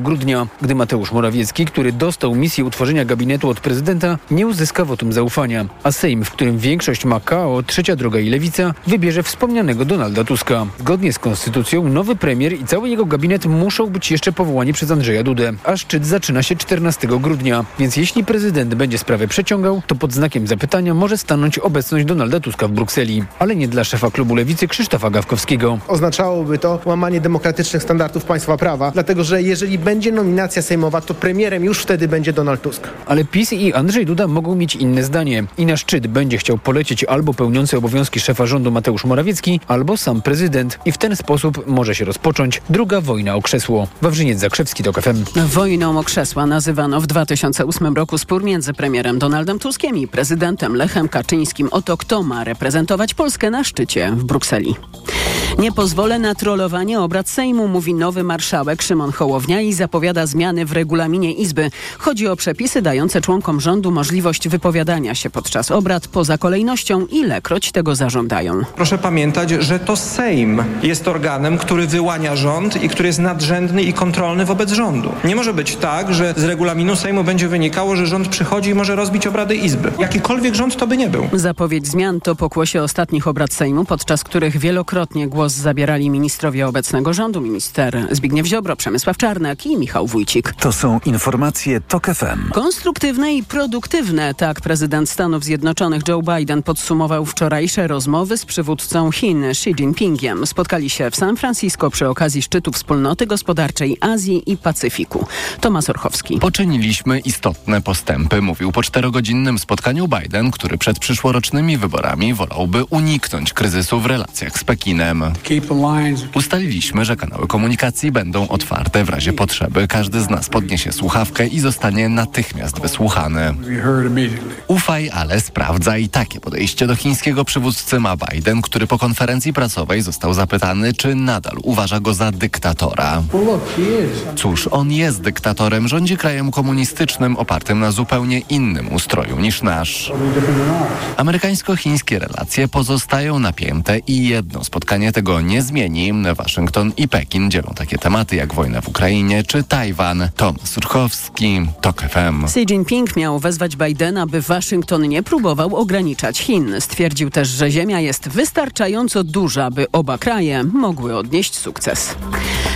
grudnia, gdy Mateusz Morawiecki, który dostał misję utworzenia gabinetu od prezydenta, nie uzyska wotum zaufania, a Sejm, w którym większość ma KO, Trzecia Droga i Lewica, wybierze wspomnianego Donalda Tuska. Zgodnie z konstytucją nowy premier i cały jego gabinet muszą być jeszcze powołani przez Andrzeja Dudę, a szczyt zaczyna się 14 grudnia, więc jeśli prezydent będzie sprawę przeciągał, to pod znakiem zapytania może stanąć obecność Donalda Tuska w Brukseli, ale nie dla szefa klubu Lewicy Krzysztofa Gawkowskiego. Oznaczałoby to łamanie demokratycznych standardów państwa prawa, dlatego że jeżeli będzie nominacja sejmowa, to premierem już wtedy będzie Donald Tusk. Ale PiS i Andrzej Duda mogą mieć inne zdanie. I na szczyt będzie chciał polecieć albo pełniący obowiązki szefa rządu Mateusz Morawiecki, albo sam prezydent. I w ten sposób może się rozpocząć druga wojna o krzesło. Wawrzyniec Zakrzewski, to FM. Wojną o krzesła nazywano w 2008 roku spór między premierem Donaldem Tuskiem i prezydentem Lechem Kaczyńskim o to, kto ma reprezentować Polskę na szczycie w Brukseli. Nie pozwolę na trollowanie obrad Sejmu, mówi nowy marszałek Szymon Hołownia i zapowiada zmiany w regulaminie Izby. Chodzi o przepisy dające członkom rządu możliwość wypowiadania się podczas obrad poza kolejnością, ilekroć tego zażądają. Proszę pamiętać, że to Sejm jest organem, który wyłania rząd i który jest nadrzędny i kontrolny wobec rządu. Nie może być tak, że z regulaminu Sejmu będzie wynikało, że rząd przychodzi i może rozbić obrady Izby. Jakikolwiek rząd to by nie był. Zapowiedź zmian to pokłosie ostatnich obrad Sejmu, podczas których wielokrotnie głos zabierali ministrowie obecnego rządu, minister Zbigniew Ziobro, Przemysław Czarnek i Michał Wójcik. To są informacje TOK FM. Konstruktywne i produktywne, tak prezydent Stanów Zjednoczonych Joe Biden podsumował wczorajsze rozmowy z przywódcą Chin Xi Jinpingiem. Spotkali się w San Francisco przy okazji szczytu Wspólnoty Gospodarczej Azji i Pacyfiku. Tomasz Orchowski. Poczyniliśmy istotne postępy, mówił po czterogodzinnym spotkaniu Biden, który przed przyszłorocznymi wyborami wolałby uniknąć kryzysu w relacjach z Pekinem. Ustaliliśmy, że kanały komunikacji będą otwarte w razie potrzeby. Każdy z nas podniesie słuchawkę i zostanie natychmiast wysłuchany. Ufaj, ale sprawdzaj. Takie podejście do chińskiego przywódcy ma Biden, który po konferencji prasowej został zapytany, czy nadal uważa go za dyktatora. Cóż, on jest dyktatorem, rządzi krajem komunistycznym opartym na zupełnie innym ustroju niż nasz. Amerykańsko-chińskie relacje pozostają napięte i jedno spotkanie tego nie zmieni. Waszyngton i Pekin dzielą takie tematy jak wojna w Ukrainie czy Tajwan. Tomasz Surchowski, TOK FM. Xi Jinping miał wezwać Bidena, by Waszyngton nie próbował ograniczać Chin. Stwierdził też, że Ziemia jest wystarczająco duża, by oba kraje mogły odnieść sukces.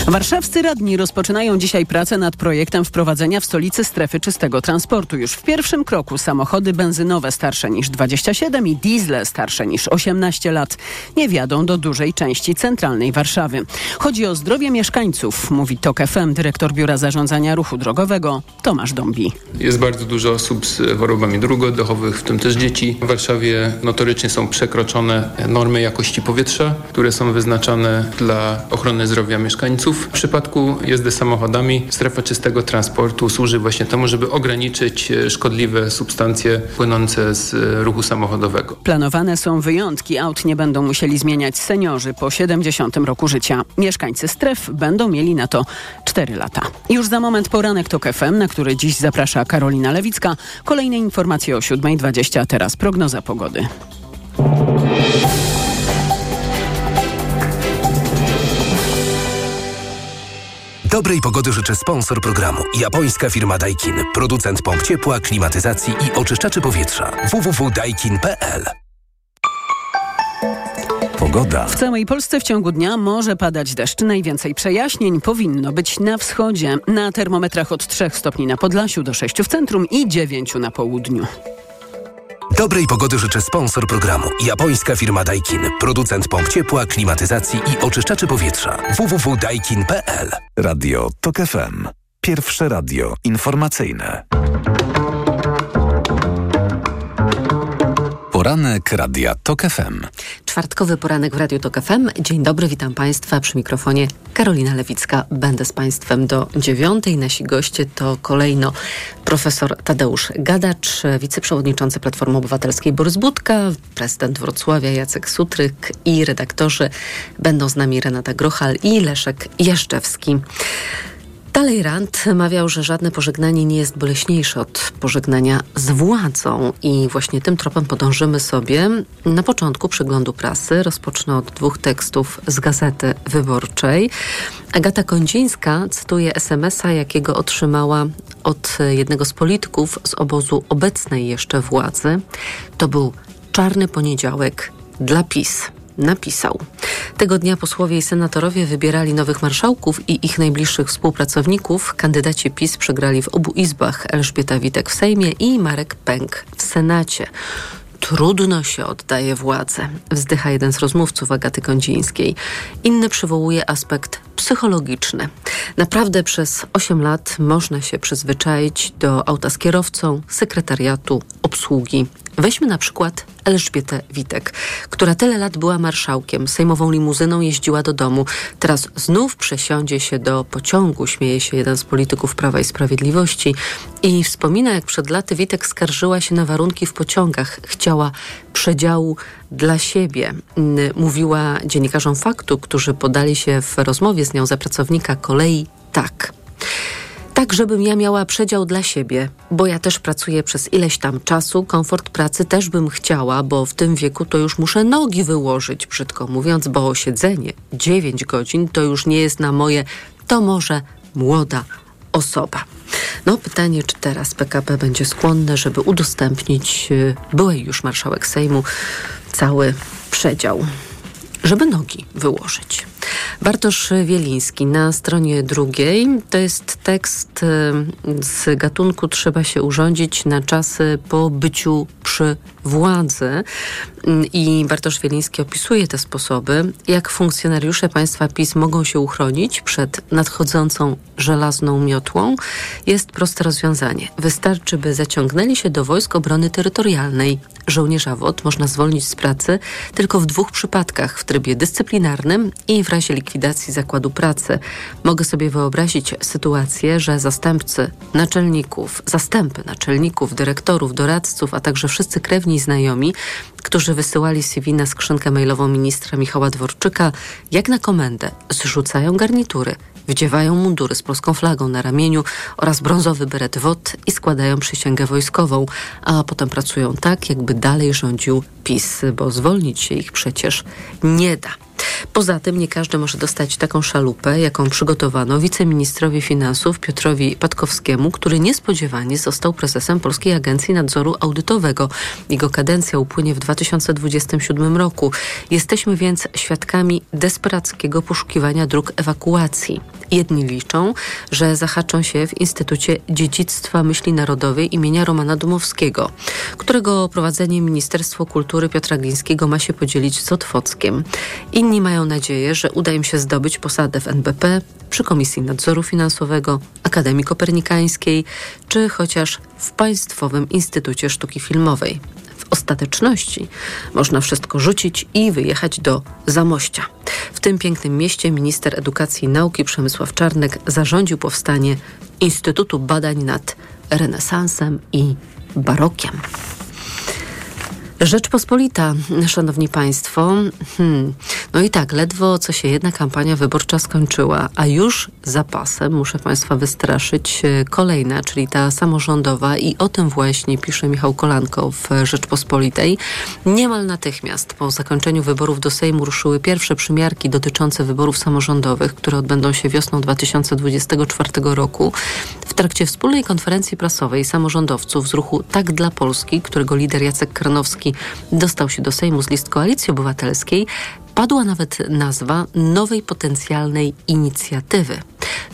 Warszawscy radni rozpoczynają dzisiaj pracę nad projektem wprowadzenia w stolicy strefy czystego transportu. Już w pierwszym kroku samochody benzynowe starsze niż 27 i diesle starsze niż 18 lat nie wjadą do dużej części centralnej Warszawy. Chodzi o zdrowie mieszkańców, mówi TOK FM Biura Zarządzania Ruchu Drogowego Tomasz Dąbi. Jest bardzo dużo osób z chorobami dróg oddechowych, w tym też dzieci. W Warszawie notorycznie są przekroczone normy jakości powietrza, które są wyznaczane dla ochrony zdrowia mieszkańców. W przypadku jazdy samochodami strefa czystego transportu służy właśnie temu, żeby ograniczyć szkodliwe substancje płynące z ruchu samochodowego. Planowane są wyjątki. Aut nie będą musieli zmieniać seniorzy po 70 roku życia. Mieszkańcy stref będą mieli na to 4 lata. Już za moment poranek TOK FM, na który dziś zaprasza Karolina Lewicka. Kolejne informacje o 7.20, a teraz prognoza pogody. Dobrej pogody życzę sponsor programu. Japońska firma Daikin. Producent pomp ciepła, klimatyzacji i oczyszczaczy powietrza. www.daikin.pl Pogoda. W całej Polsce w ciągu dnia może padać deszcz. Najwięcej przejaśnień powinno być na wschodzie. Na termometrach od 3 stopni na Podlasiu do 6 w centrum i 9 na południu. Dobrej pogody życzę sponsor programu. Japońska firma Daikin. Producent pomp ciepła, klimatyzacji i oczyszczaczy powietrza. www.daikin.pl Radio TOK FM. Pierwsze radio informacyjne. Poranek Radia TOK FM. Czwartkowy poranek w Radiu TOK FM. Dzień dobry, witam Państwa przy mikrofonie Karolina Lewicka. Będę z Państwem do dziewiątej. Nasi goście to kolejno profesor Tadeusz Gadacz, wiceprzewodniczący Platformy Obywatelskiej Borys Budka, prezydent Wrocławia Jacek Sutryk i redaktorzy. Będą z nami Renata Grochal i Leszek Jaszczewski. Talleyrand mawiał, że żadne pożegnanie nie jest boleśniejsze od pożegnania z władzą i właśnie tym tropem podążymy sobie. Na początku przeglądu prasy rozpocznę od dwóch tekstów z Gazety Wyborczej. Agata Kondzińska cytuje SMS-a, jakiego otrzymała od jednego z polityków z obozu obecnej jeszcze władzy. To był czarny poniedziałek dla PiS napisał. Tego dnia posłowie i senatorowie wybierali nowych marszałków i ich najbliższych współpracowników. Kandydaci PiS przegrali w obu izbach Elżbieta Witek w Sejmie i Marek Pęk w Senacie. Trudno się oddaje władzę, wzdycha jeden z rozmówców Agaty Kądzińskiej. Inny przywołuje aspekt psychologiczny. Naprawdę przez 8 lat można się przyzwyczaić do auta z kierowcą, sekretariatu, obsługi. Weźmy na przykład Elżbietę Witek, która tyle lat była marszałkiem, sejmową limuzyną jeździła do domu. Teraz znów przesiądzie się do pociągu, śmieje się jeden z polityków Prawa i Sprawiedliwości i wspomina, jak przed laty Witek skarżyła się na warunki w pociągach. Chciała przedziału dla siebie. Mówiła dziennikarzom faktu, którzy podali się w rozmowie z nią za pracownika kolei tak tak żebym ja miała przedział dla siebie, bo ja też pracuję przez ileś tam czasu, komfort pracy też bym chciała, bo w tym wieku to już muszę nogi wyłożyć, brzydko mówiąc, bo siedzenie 9 godzin to już nie jest na moje, to może młoda osoba. No pytanie, czy teraz PKP będzie skłonne, żeby udostępnić y, byłej już marszałek Sejmu cały przedział, żeby nogi wyłożyć. Bartosz Wieliński na stronie drugiej to jest tekst y, z gatunku Trzeba się urządzić na czasy po byciu przy władzy. I Bartosz Wieliński opisuje te sposoby, jak funkcjonariusze państwa PiS mogą się uchronić przed nadchodzącą żelazną miotłą. Jest proste rozwiązanie. Wystarczy, by zaciągnęli się do Wojsk Obrony Terytorialnej. Żołnierza WOT można zwolnić z pracy tylko w dwóch przypadkach: w trybie dyscyplinarnym i w razie likwidacji zakładu pracy. Mogę sobie wyobrazić sytuację, że zastępcy naczelników, zastępy naczelników, dyrektorów, doradców, a także wszyscy krewni i znajomi, którzy wysyłali CV na skrzynkę mailową ministra Michała Dworczyka, jak na komendę zrzucają garnitury, wdziewają mundury z polską flagą na ramieniu oraz brązowy beret WOT i składają przysięgę wojskową, a potem pracują tak, jakby dalej rządził PiS, bo zwolnić się ich przecież nie da. Poza tym nie każdy może dostać taką szalupę, jaką przygotowano wiceministrowi finansów Piotrowi Patkowskiemu, który niespodziewanie został prezesem Polskiej Agencji Nadzoru Audytowego. Jego kadencja upłynie w 2027 roku. Jesteśmy więc świadkami desperackiego poszukiwania dróg ewakuacji. Jedni liczą, że zahaczą się w Instytucie Dziedzictwa Myśli Narodowej imienia Romana Dumowskiego, którego prowadzenie Ministerstwo Kultury Piotra Glińskiego ma się podzielić z Otwockiem. Inni mają nadzieję, że uda im się zdobyć posadę w NBP, przy Komisji Nadzoru Finansowego, Akademii Kopernikańskiej, czy chociaż w Państwowym Instytucie Sztuki Filmowej. W ostateczności można wszystko rzucić i wyjechać do Zamościa. W tym pięknym mieście minister edukacji i nauki Przemysław Czarnek zarządził powstanie Instytutu Badań nad Renesansem i Barokiem. Rzeczpospolita, szanowni państwo. Hmm. No i tak, ledwo co się jedna kampania wyborcza skończyła, a już zapasem, muszę państwa wystraszyć, e, kolejna, czyli ta samorządowa i o tym właśnie pisze Michał Kolanko w Rzeczpospolitej. Niemal natychmiast po zakończeniu wyborów do Sejmu ruszyły pierwsze przymiarki dotyczące wyborów samorządowych, które odbędą się wiosną 2024 roku. W trakcie wspólnej konferencji prasowej samorządowców z ruchu Tak dla Polski, którego lider Jacek Dostał się do Sejmu z list Koalicji Obywatelskiej, padła nawet nazwa nowej potencjalnej inicjatywy.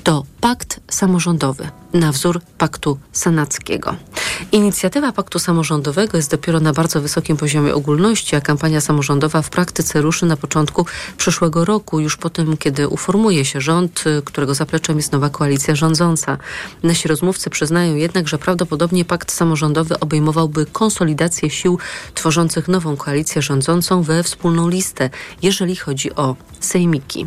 To Pakt Samorządowy na wzór Paktu Senackiego. Inicjatywa Paktu Samorządowego jest dopiero na bardzo wysokim poziomie ogólności, a kampania samorządowa w praktyce ruszy na początku przyszłego roku, już po tym, kiedy uformuje się rząd, którego zapleczem jest nowa koalicja rządząca. Nasi rozmówcy przyznają jednak, że prawdopodobnie Pakt Samorządowy obejmowałby konsolidację sił tworzących nową koalicję rządzącą we wspólną listę, jeżeli chodzi o sejmiki.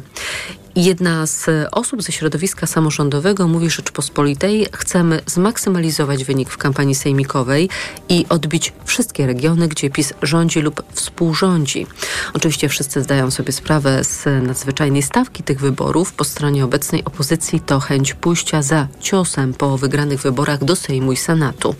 Jedna z osób ze środowiska samorządowego mówi Rzeczpospolitej, chcemy zmaksymalizować wynik w kampanii sejmikowej i odbić wszystkie regiony, gdzie PiS rządzi lub współrządzi. Oczywiście wszyscy zdają sobie sprawę z nadzwyczajnej stawki tych wyborów. Po stronie obecnej opozycji to chęć pójścia za ciosem po wygranych wyborach do Sejmu i Senatu.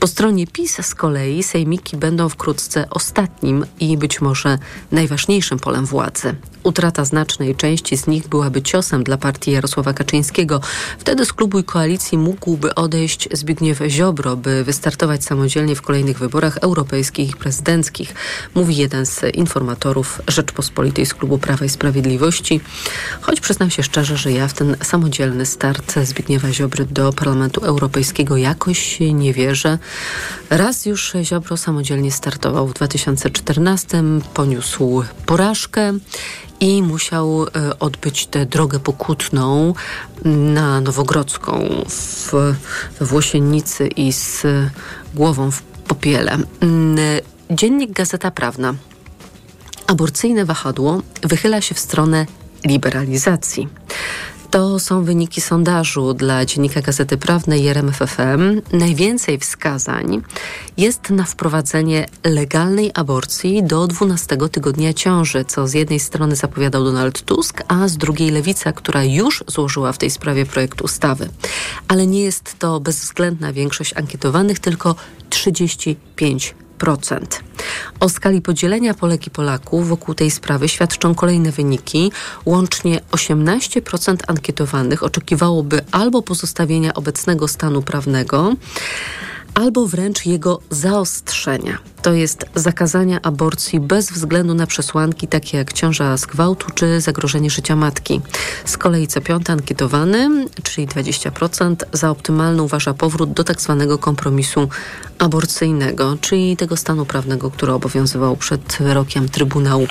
Po stronie PiS z kolei sejmiki będą wkrótce ostatnim i być może najważniejszym polem władzy. Utrata znacznej części z nich byłaby ciosem dla partii Jarosława Kaczyńskiego. Wtedy z klubu i koalicji mógłby odejść Zbigniew Ziobro, by wystartować samodzielnie w kolejnych wyborach europejskich i prezydenckich, mówi jeden z informatorów Rzeczpospolitej z klubu Prawa i Sprawiedliwości. Choć przyznam się szczerze, że ja w ten samodzielny start Zbigniewa Ziobry do Parlamentu Europejskiego jakoś nie wierzę. Raz już Ziobro samodzielnie startował w 2014, poniósł porażkę i musiał e, odbyć tę drogę pokutną na Nowogrodzką w, we Włosiennicy i z głową w popiele. Mm, dziennik Gazeta Prawna. Aborcyjne wahadło wychyla się w stronę liberalizacji. To są wyniki sondażu dla Dziennika Gazety Prawnej RMFFM. Najwięcej wskazań jest na wprowadzenie legalnej aborcji do 12 tygodnia ciąży, co z jednej strony zapowiadał Donald Tusk, a z drugiej Lewica, która już złożyła w tej sprawie projekt ustawy. Ale nie jest to bezwzględna większość ankietowanych, tylko 35 o skali podzielenia Polek i Polaków wokół tej sprawy świadczą kolejne wyniki. Łącznie 18% ankietowanych oczekiwałoby albo pozostawienia obecnego stanu prawnego, albo wręcz jego zaostrzenia. To jest zakazania aborcji bez względu na przesłanki takie jak ciąża z gwałtu czy zagrożenie życia matki. Z kolei co piąty ankietowany, czyli 20%, za optymalny uważa powrót do tak zwanego kompromisu aborcyjnego, czyli tego stanu prawnego, który obowiązywał przed wyrokiem Trybunału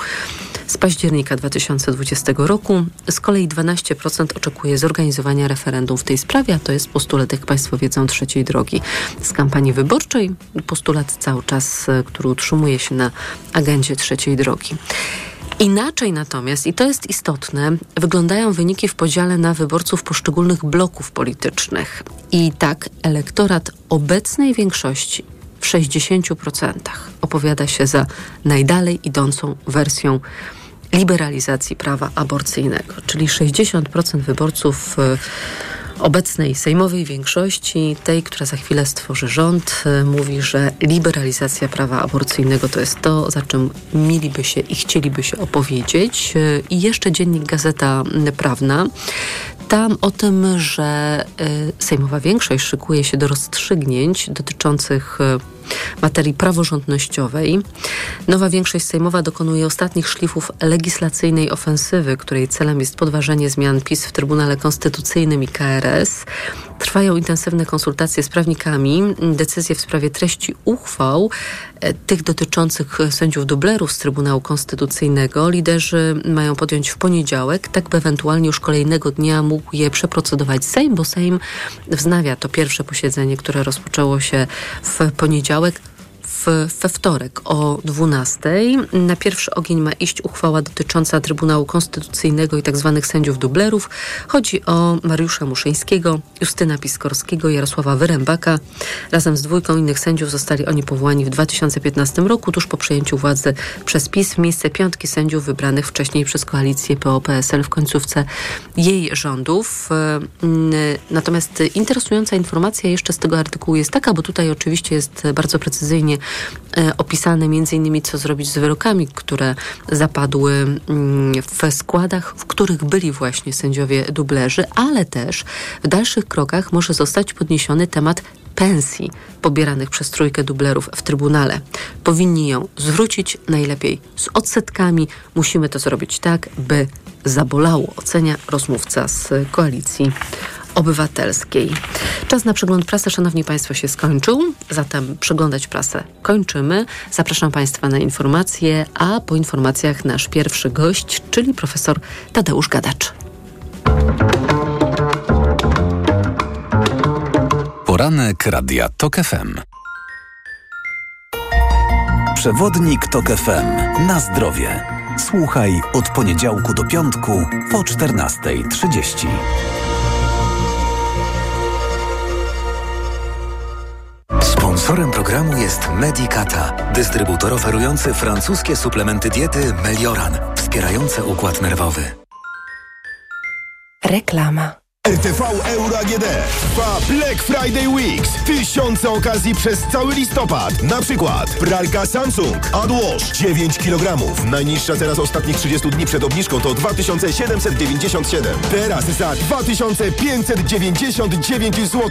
z października 2020 roku. Z kolei 12% oczekuje zorganizowania referendum w tej sprawie, a to jest postulat, jak Państwo wiedzą, trzeciej drogi z kampanii wyborczej. Postulat cały czas, e, który utrzymuje się na agendzie trzeciej drogi. Inaczej natomiast, i to jest istotne, wyglądają wyniki w podziale na wyborców poszczególnych bloków politycznych. I tak elektorat obecnej większości w 60% opowiada się za najdalej idącą wersją liberalizacji prawa aborcyjnego, czyli 60% wyborców e, obecnej sejmowej większości, tej, która za chwilę stworzy rząd, e, mówi, że liberalizacja prawa aborcyjnego to jest to, za czym mieliby się i chcieliby się opowiedzieć. E, I jeszcze dziennik Gazeta Prawna tam o tym, że sejmowa większość szykuje się do rozstrzygnięć dotyczących materii praworządnościowej. Nowa większość sejmowa dokonuje ostatnich szlifów legislacyjnej ofensywy, której celem jest podważenie zmian PiS w Trybunale Konstytucyjnym i KRS. Trwają intensywne konsultacje z prawnikami. Decyzje w sprawie treści uchwał, e, tych dotyczących sędziów dublerów z Trybunału Konstytucyjnego, liderzy mają podjąć w poniedziałek, tak by ewentualnie już kolejnego dnia mógł je przeprocedować Sejm, bo Sejm wznawia to pierwsze posiedzenie, które rozpoczęło się w poniedziałek poniedziałek we wtorek o 12. Na pierwszy ogień ma iść uchwała dotycząca Trybunału Konstytucyjnego i tzw. Tak sędziów dublerów. Chodzi o Mariusza Muszyńskiego, Justyna Piskorskiego, Jarosława Wyrębaka. Razem z dwójką innych sędziów zostali oni powołani w 2015 roku, tuż po przejęciu władzy przez PiS w miejsce piątki sędziów wybranych wcześniej przez koalicję PO-PSL w końcówce jej rządów. Natomiast interesująca informacja jeszcze z tego artykułu jest taka, bo tutaj oczywiście jest bardzo precyzyjnie opisane między innymi co zrobić z wyrokami, które zapadły mm, w składach, w których byli właśnie sędziowie dublerzy, ale też w dalszych krokach może zostać podniesiony temat pensji pobieranych przez trójkę dublerów w Trybunale. Powinni ją zwrócić najlepiej z odsetkami. Musimy to zrobić tak, by zabolało, ocenia rozmówca z koalicji Obywatelskiej. Czas na przegląd prasy, Szanowni Państwo, się skończył, zatem przeglądać prasę kończymy. Zapraszam Państwa na informacje, a po informacjach nasz pierwszy gość, czyli profesor Tadeusz Gadacz. Poranek Radia TOK FM. Przewodnik TOK FM. Na zdrowie. Słuchaj od poniedziałku do piątku po 14.30. Sponsorem programu jest Medicata, dystrybutor oferujący francuskie suplementy diety Melioran, wspierające układ nerwowy. Reklama. RTV Euro AGD trwa Black Friday Weeks. Tysiące okazji przez cały listopad. Na przykład pralka Samsung AdWash 9 kg. Najniższa teraz ostatnich 30 dni przed obniżką to 2797. Teraz za 2599 zł.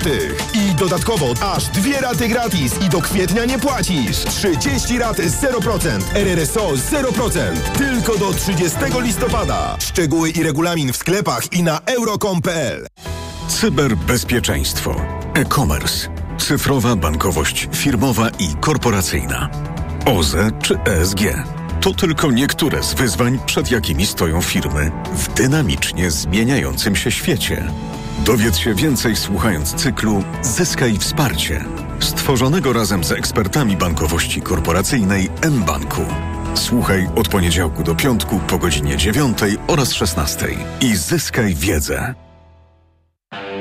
I dodatkowo aż dwie raty gratis i do kwietnia nie płacisz. 30 rat 0%. RRSO 0%. Tylko do 30 listopada. Szczegóły i regulamin w sklepach i na euro.com.pl Cyberbezpieczeństwo, e-commerce, cyfrowa bankowość firmowa i korporacyjna, OZE czy ESG. To tylko niektóre z wyzwań, przed jakimi stoją firmy w dynamicznie zmieniającym się świecie. Dowiedz się więcej słuchając cyklu Zyskaj wsparcie, stworzonego razem z ekspertami bankowości korporacyjnej mBanku. Słuchaj od poniedziałku do piątku po godzinie 9 oraz 16 i zyskaj wiedzę.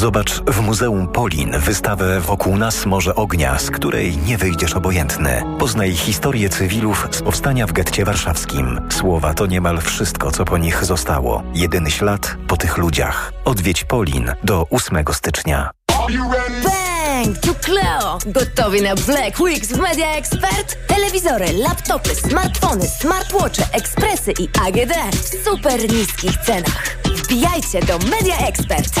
Zobacz w Muzeum Polin wystawę Wokół nas Morze Ognia, z której nie wyjdziesz obojętny. Poznaj historię cywilów z powstania w getcie warszawskim. Słowa to niemal wszystko, co po nich zostało. Jedyny ślad po tych ludziach. Odwiedź Polin do 8 stycznia. Bang! Tu Cleo! Gotowi na Black Weeks w Media Expert? Telewizory, laptopy, smartfony, smartwatche, ekspresy i AGD w super niskich cenach. Wbijajcie do Media Expert!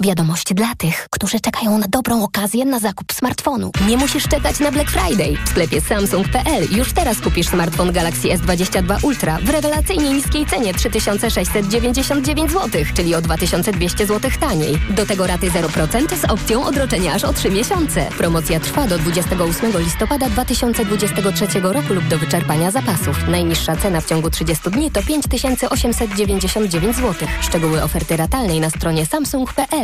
Wiadomość dla tych, którzy czekają na dobrą okazję na zakup smartfonu. Nie musisz czekać na Black Friday. W sklepie Samsung.pl już teraz kupisz smartfon Galaxy S22 Ultra w rewelacyjnie niskiej cenie 3699 zł, czyli o 2200 zł taniej. Do tego raty 0% z opcją odroczenia aż o 3 miesiące. Promocja trwa do 28 listopada 2023 roku lub do wyczerpania zapasów. Najniższa cena w ciągu 30 dni to 5899 zł. Szczegóły oferty ratalnej na stronie samsung.pl.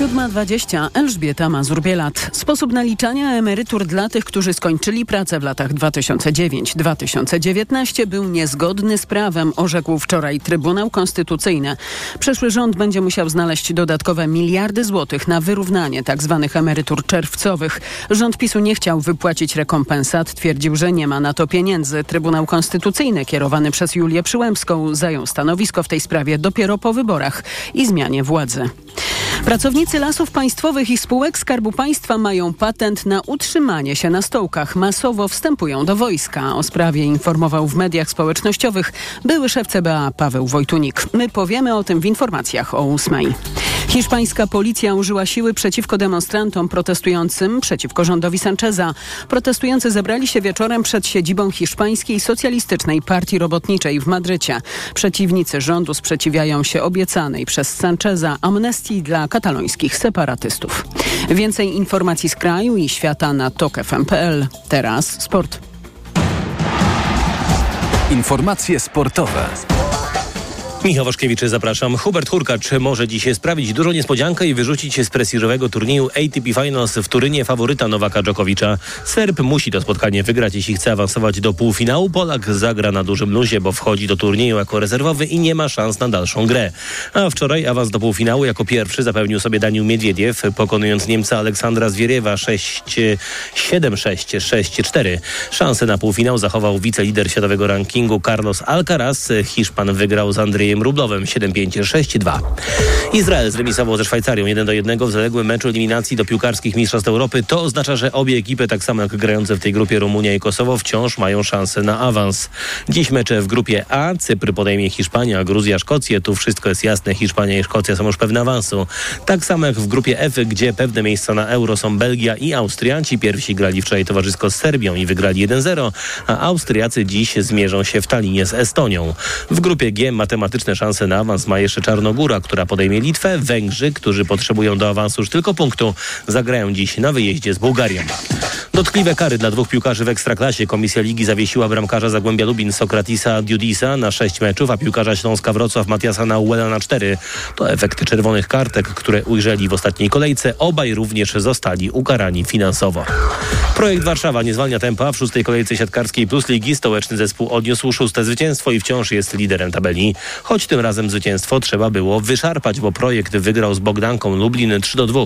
7.20 Elżbieta Mazur-Bielat. Sposób naliczania emerytur dla tych, którzy skończyli pracę w latach 2009-2019 był niezgodny z prawem, orzekł wczoraj Trybunał Konstytucyjny. Przyszły rząd będzie musiał znaleźć dodatkowe miliardy złotych na wyrównanie tzw. Tak emerytur czerwcowych. Rząd PiSu nie chciał wypłacić rekompensat, twierdził, że nie ma na to pieniędzy. Trybunał Konstytucyjny kierowany przez Julię Przyłębską zajął stanowisko w tej sprawie dopiero po wyborach i zmianie władzy. Pracownicy lasów państwowych i spółek Skarbu Państwa mają patent na utrzymanie się na stołkach. Masowo wstępują do wojska. O sprawie informował w mediach społecznościowych były szef CBA Paweł Wojtunik. My powiemy o tym w informacjach o ósmej. Hiszpańska policja użyła siły przeciwko demonstrantom protestującym przeciwko rządowi Sancheza. Protestujący zebrali się wieczorem przed siedzibą Hiszpańskiej Socjalistycznej Partii Robotniczej w Madrycie. Przeciwnicy rządu sprzeciwiają się obiecanej przez Sancheza amnestii dla katalońskich separatystów. Więcej informacji z kraju i świata na tokfm.pl. Teraz sport. Informacje sportowe. Michał Waszkiewicz, zapraszam. Hubert Hurkacz może dzisiaj sprawić dużą niespodziankę i wyrzucić się z prestiżowego turnieju ATP Finals w Turynie faworyta Nowaka Dżokowicza. Serb musi to spotkanie wygrać, jeśli chce awansować do półfinału. Polak zagra na dużym luzie, bo wchodzi do turnieju jako rezerwowy i nie ma szans na dalszą grę. A wczoraj awans do półfinału jako pierwszy zapewnił sobie Daniel Miedwiediew, pokonując Niemca Aleksandra Zwieriewa 6-7, 6-4. Szansę na półfinał zachował wicelider światowego rankingu Carlos Alcaraz. Hiszpan wygrał z Andrzejem Andrzejem Rublowem 7-5-6-2. Izrael zremisował ze Szwajcarią 1-1 w zaległym meczu eliminacji do piłkarskich mistrzostw Europy. To oznacza, że obie ekipy, tak samo jak grające w tej grupie Rumunia i Kosowo, wciąż mają szansę na awans. Dziś mecze w grupie A. Cypr podejmie Hiszpania, Gruzja Szkocję. Tu wszystko jest jasne. Hiszpania i Szkocja są już pewne awansu. Tak samo jak w grupie F, gdzie pewne miejsca na euro są Belgia i Austria. Ci pierwsi grali wczoraj towarzysko z Serbią i wygrali 1-0, a Austriacy dziś zmierzą się w Talinie z Estonią. W grupie G matematyczne matematyczne szanse na awans ma jeszcze Czarnogóra, która podejmie Litwę. Węgrzy, którzy potrzebują do awansu już tylko punktu, zagrają dziś na wyjeździe z Bułgarią. Dotkliwe kary dla dwóch piłkarzy w Ekstraklasie. Komisja Ligi zawiesiła bramkarza Zagłębia Lubin Sokratisa Dudisa na sześć meczów, a piłkarza Śląska Wrocław Matiasa Nauela na cztery. To efekty czerwonych kartek, które ujrzeli w ostatniej kolejce. Obaj również zostali ukarani finansowo. Projekt Warszawa nie zwalnia tempa. W szóstej kolejce siatkarskiej Plus Ligi stołeczny zespół odniósł szóste zwycięstwo i wciąż jest liderem tabeli choć tym razem zwycięstwo trzeba było wyszarpać, bo projekt wygrał z Bogdanką Lublin 3 do 2.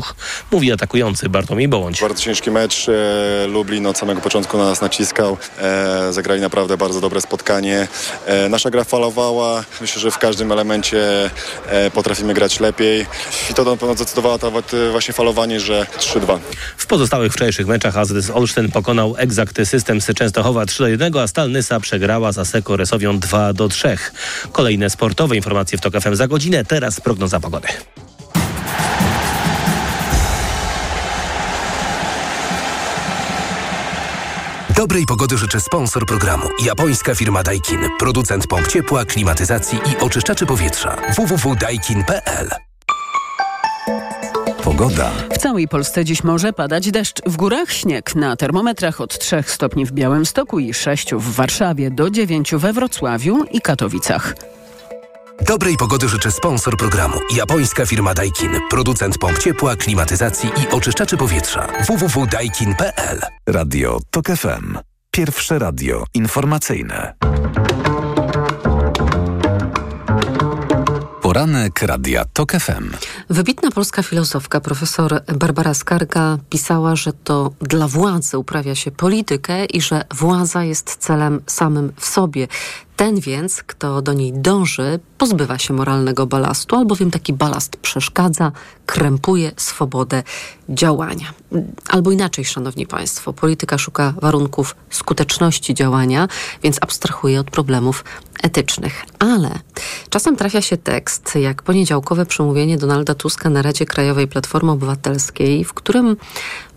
Mówi atakujący Bartłomiej Bołądź. Bardzo ciężki mecz. E, Lublin od samego początku na nas naciskał. E, zagrali naprawdę bardzo dobre spotkanie. E, nasza gra falowała. Myślę, że w każdym elemencie potrafimy grać lepiej. I to na pewno zdecydowała to właśnie falowanie, że 3-2. W pozostałych wczorajszych meczach AZS Olsztyn pokonał Exact System Częstochowa 3 do 1, a Stal Nysa przegrała z Aseko Resowią 2 do 3. Kolejne sporty sportowe. Informacje w TOK FM za godzinę. Teraz prognoza pogody. Dobrej pogody życzę sponsor programu. Japońska firma Daikin. Producent pomp ciepła, klimatyzacji i oczyszczaczy powietrza. www.daikin.pl Pogoda. W całej Polsce dziś może padać deszcz. W górach śnieg. Na termometrach od 3 stopni w Białymstoku i 6 w Warszawie do 9 we Wrocławiu i Katowicach. Dobrej pogody życzę sponsor programu. Japońska firma Daikin. Producent pomp ciepła, klimatyzacji i oczyszczaczy powietrza. www.daikin.pl Radio TOK FM. Pierwsze radio informacyjne. Poranek Radia TOK FM. Wybitna polska filozofka profesor Barbara Skarga pisała, że to dla władzy uprawia się politykę i że władza jest celem samym w sobie. Ten więc, kto do niej dąży, pozbywa się moralnego balastu, albowiem taki balast przeszkadza, krępuje swobodę działania. Albo inaczej, szanowni państwo, polityka szuka warunków skuteczności działania, więc abstrahuje od problemów etycznych. Ale czasem trafia się tekst, jak poniedziałkowe przemówienie Donalda Tuska na Radzie Krajowej Platformy Obywatelskiej, w którym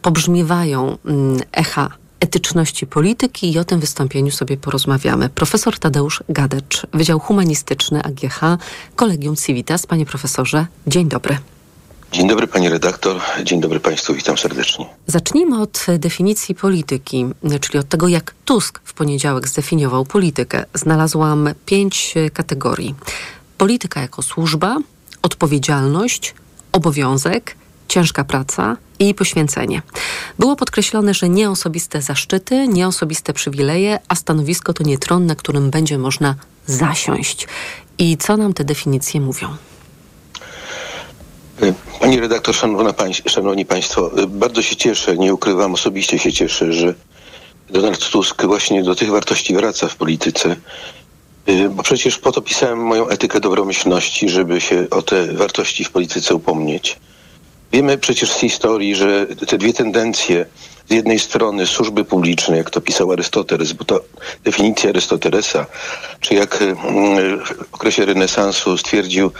pobrzmiewają mm, echa etyczności polityki i o tym wystąpieniu sobie porozmawiamy. Profesor Tadeusz Gadecz, Wydział Humanistyczny AGH, Kolegium Civitas. Panie profesorze, dzień dobry. Dzień dobry pani redaktor, dzień dobry państwu, witam serdecznie. Zacznijmy od definicji polityki, czyli od tego, jak Tusk w poniedziałek zdefiniował politykę. Znalazłam pięć kategorii. Polityka jako służba, odpowiedzialność, obowiązek, ciężka praca i poświęcenie. Było podkreślone, że nie osobiste zaszczyty, nie osobiste przywileje, a stanowisko to nie tron, na którym będzie można zasiąść. I co nam te definicje mówią? Pani redaktor, szanowna pań, szanowni państwo, bardzo się cieszę, nie ukrywam, osobiście się cieszę, że Donald Tusk właśnie do tych wartości wraca w polityce, bo przecież po to pisałem moją etykę dobromyślności, żeby się o te wartości w polityce upomnieć. Wiemy przecież z historii, że te dwie tendencje, z jednej strony służby publiczne, jak to pisał Arystoteles, bo to definicja Arystotelesa, czy jak mm, w okresie renesansu stwierdził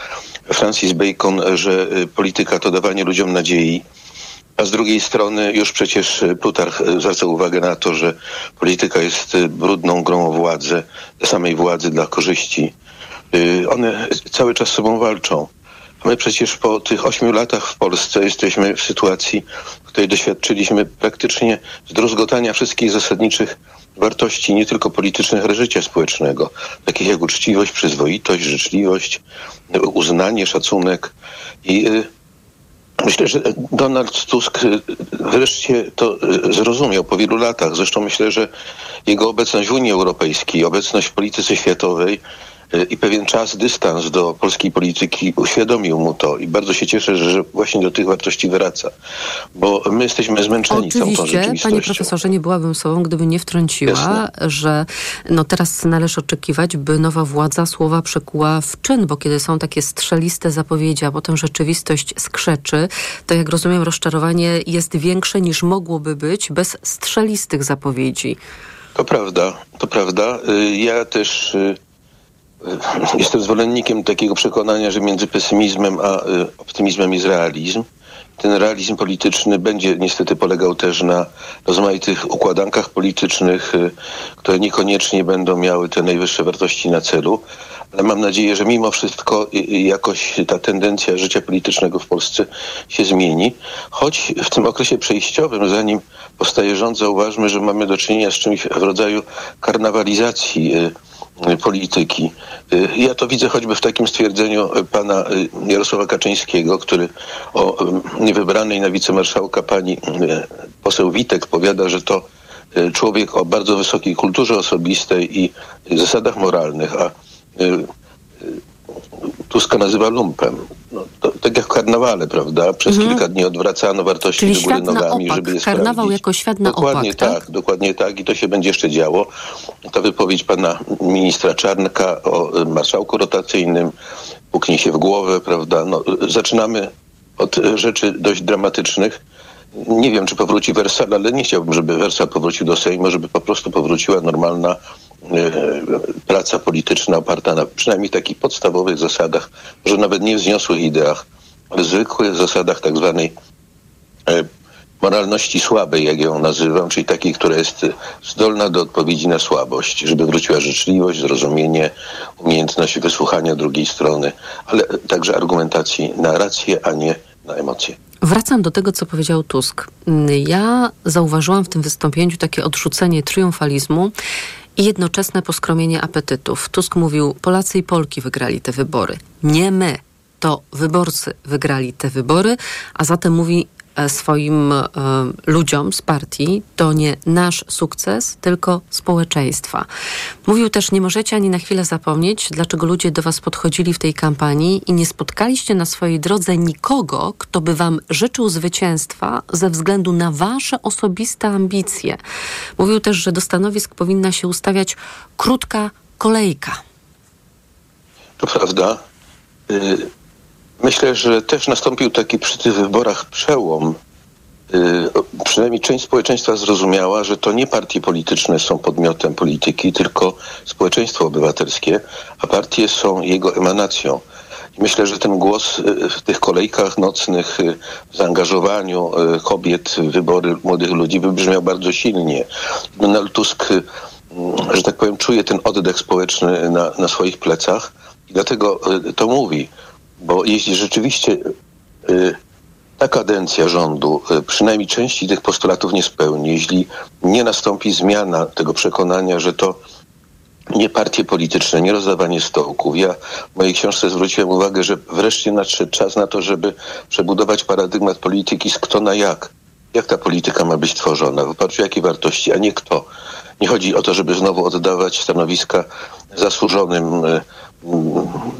Francis Bacon, że polityka to dawanie ludziom nadziei, a z drugiej strony już przecież Plutarch zwraca uwagę na to, że polityka jest brudną grą o władzę, samej władzy dla korzyści. Y, one cały czas sobą walczą. My przecież po tych ośmiu latach w Polsce jesteśmy w sytuacji, w której doświadczyliśmy praktycznie zdruzgotania wszystkich zasadniczych wartości, nie tylko politycznych, ale życia społecznego, takich jak uczciwość, przyzwoitość, życzliwość, uznanie, szacunek. I y, Myślę, że Donald Tusk y, wreszcie to y, zrozumiał po wielu latach. Zresztą myślę, że jego obecność w Unii Europejskiej, obecność w polityce światowej i pewien czas, dystans do polskiej polityki uświadomił mu to i bardzo się cieszę, że właśnie do tych wartości wraca, bo my jesteśmy zmęczeni całą tą Oczywiście, rzeczywistością. panie profesorze, nie byłabym sobą, gdyby nie wtrąciła, Jasne. że no teraz należy oczekiwać, by nowa władza słowa przekuła w czyn, bo kiedy są takie strzeliste zapowiedzi, a potem rzeczywistość skrzeczy, to jak rozumiem rozczarowanie jest większe niż mogłoby być bez strzelistych zapowiedzi. To prawda, to prawda. Y, Ja też y, jestem zwolennikiem takiego przekonania, że między pesymizmem a y, optymizmem jest realizm. Ten realizm polityczny będzie niestety polegał też na rozmaitych układankach politycznych, y, które niekoniecznie będą miały te najwyższe wartości na celu. Ale mam nadzieję, że mimo wszystko y, y, jakoś ta tendencja życia politycznego w Polsce się zmieni. Choć w tym okresie przejściowym, zanim powstaje rząd, zauważmy, że mamy do czynienia z czymś w rodzaju karnawalizacji y, y, polityki. Y, Ja to widzę choćby w takim stwierdzeniu y, pana y, Jarosława Kaczyńskiego, który o y, niewybranej na wicemarszałka pani y, poseł Witek powiada, że to y, człowiek o bardzo wysokiej kulturze osobistej i zasadach moralnych, a y, y, Tuska nazywa lumpem. No, to, tak jak w karnawale, prawda? Przez kilka dni odwracano wartości Czyli do góry nogami, opak. żeby je Karnawał sprawdzić. jako świat na Dokładnie opak, tak? tak, dokładnie tak i to się będzie jeszcze działo. Ta wypowiedź pana ministra Czarnka o y, marszałku rotacyjnym puknie się w głowę, prawda? No, y, zaczynamy od y, rzeczy dość dramatycznych. Nie wiem, czy powróci Wersal, ale nie chciałbym, żeby Wersal powrócił do Sejmu, żeby po prostu powróciła normalna praca polityczna oparta na przynajmniej takich podstawowych zasadach, może nawet nie wzniosłych ideach, ale zwykłych zasadach tak zwanej e, moralności słabej, jak ją nazywam, czyli takiej, która jest e, zdolna do odpowiedzi na słabość, żeby wróciła życzliwość, zrozumienie, umiejętność wysłuchania drugiej strony, ale także argumentacji na rację, a nie na emocje. Wracam do tego, co powiedział Tusk. Ja zauważyłam w tym wystąpieniu takie odrzucenie triumfalizmu i jednoczesne poskromienie apetytów. Tusk mówił, Polacy i Polki wygrali te wybory. Nie my, to wyborcy wygrali te wybory, a zatem mówi swoim e, ludziom z partii, to nie nasz sukces, tylko społeczeństwa. Mówił też, nie możecie ani na chwilę zapomnieć, dlaczego ludzie do was podchodzili w tej kampanii i nie spotkaliście na swojej drodze nikogo, kto by wam życzył zwycięstwa ze względu na wasze osobiste ambicje. Mówił też, że do stanowisk powinna się ustawiać krótka kolejka. To prawda. Myślę, że też nastąpił taki przy tych wyborach przełom. Y, Przynajmniej część społeczeństwa zrozumiała, że to nie partie polityczne są podmiotem polityki, tylko społeczeństwo obywatelskie, a partie są jego emanacją. I myślę, że ten głos y, w tych kolejkach nocnych, y, w zaangażowaniu kobiet w wybory młodych ludzi wybrzmiał bardzo silnie. Donald Tusk, mm, że tak powiem, czuje ten oddech społeczny na, na swoich plecach i dlatego to mówi. Bo jeśli rzeczywiście y, ta kadencja rządu y, przynajmniej części tych postulatów nie spełni, jeśli nie nastąpi zmiana tego przekonania, że to nie partie polityczne, nie rozdawanie stołków. Ja w mojej książce zwróciłem uwagę, że wreszcie nadszedł czas na to, żeby przebudować paradygmat polityki z kto na jak. Jak ta polityka ma być tworzona, w oparciu o jakie wartości, a nie kto. Nie chodzi o to, żeby znowu oddawać stanowiska zasłużonym y,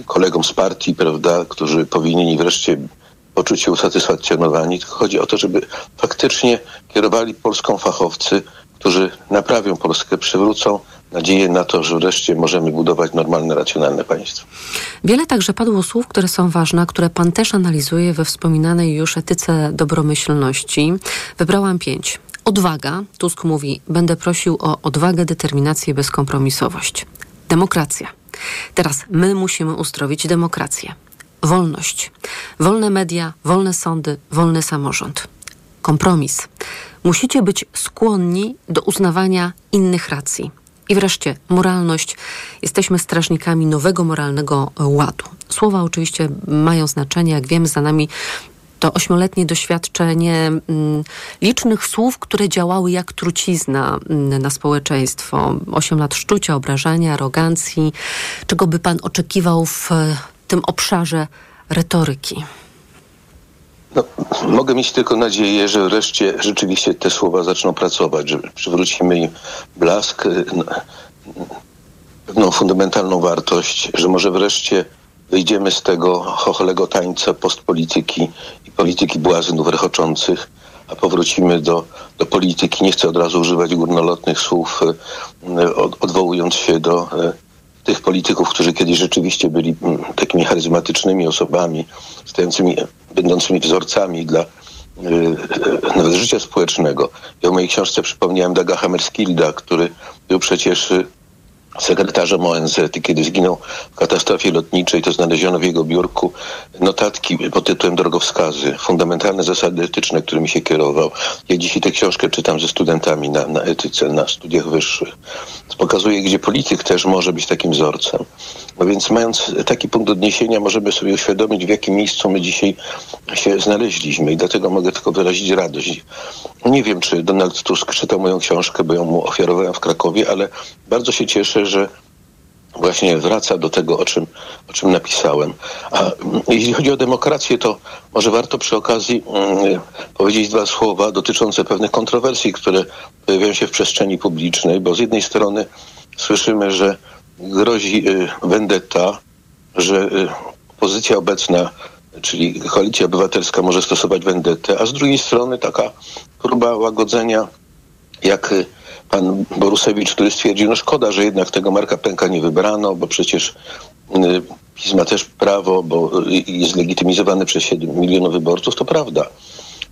kolegom z partii, prawda, którzy powinni wreszcie poczuć się usatysfakcjonowani, tylko chodzi o to, żeby faktycznie kierowali Polską fachowcy, którzy naprawią Polskę, przywrócą nadzieję na to, że wreszcie możemy budować normalne, racjonalne państwo. Wiele także padło słów, które są ważne, które pan też analizuje we wspominanej już etyce dobromyślności. Wybrałam pięć. Odwaga. Tusk mówi, będę prosił o odwagę, determinację, bezkompromisowość. Demokracja. Teraz my musimy uzdrowić demokrację. Wolność. Wolne media, wolne sądy, wolny samorząd. Kompromis. Musicie być skłonni do uznawania innych racji. I wreszcie moralność. Jesteśmy strażnikami nowego moralnego ładu. Słowa oczywiście mają znaczenie, jak wiemy, za nami to ośmioletnie doświadczenie mm, licznych słów, które działały jak trucizna mm, na społeczeństwo. Osiem lat szczucia, obrażania, arogancji. Czego by pan oczekiwał w tym obszarze retoryki? No, mogę mieć tylko nadzieję, że wreszcie rzeczywiście te słowa zaczną pracować, że przywrócimy im blask, y, pewną fundamentalną wartość, że może wreszcie wyjdziemy z tego chocholego tańca postpolityki i polityki błaznów rechoczących, a powrócimy do, do polityki. Nie chcę od razu używać górnolotnych słów, y, odwołując się do y, tych polityków, którzy kiedyś rzeczywiście byli mm, takimi charyzmatycznymi osobami, stającymi, będącymi wzorcami dla nawet życia społecznego. Ja w mojej książce przypomniałem Daga Hammerskilda, który był przecież sekretarzem ONZ i kiedy zginął w katastrofie lotniczej, to znaleziono w jego biurku notatki pod tytułem Drogowskazy, fundamentalne zasady etyczne, którymi się kierował. Ja dzisiaj tę książkę czytam ze studentami na, na etyce, na studiach wyższych. Pokazuje, gdzie polityk też może być takim wzorcem. No więc mając taki punkt odniesienia, możemy sobie uświadomić, w jakim miejscu my dzisiaj się znaleźliśmy i dlatego mogę tylko wyrazić radość. Nie wiem, czy Donald Tusk czytał moją książkę, bo ją mu ofiarowałem w Krakowie, ale bardzo się cieszę, że właśnie wraca do tego, o czym, o czym napisałem. A mm, jeśli chodzi o demokrację, to może warto przy okazji mm, powiedzieć dwa słowa dotyczące pewnych kontrowersji, które pojawiają się w przestrzeni publicznej, bo z jednej strony słyszymy, że grozi y, że y, pozycja obecna, czyli koalicja obywatelska może stosować vendettę, a z drugiej strony taka próba łagodzenia, jak y, pan Borusewicz, który stwierdził, no szkoda, że jednak tego Marka Pęka nie wybrano, bo przecież PiS ma też prawo, bo jest legitymizowany przez 7 milionów wyborców, to prawda.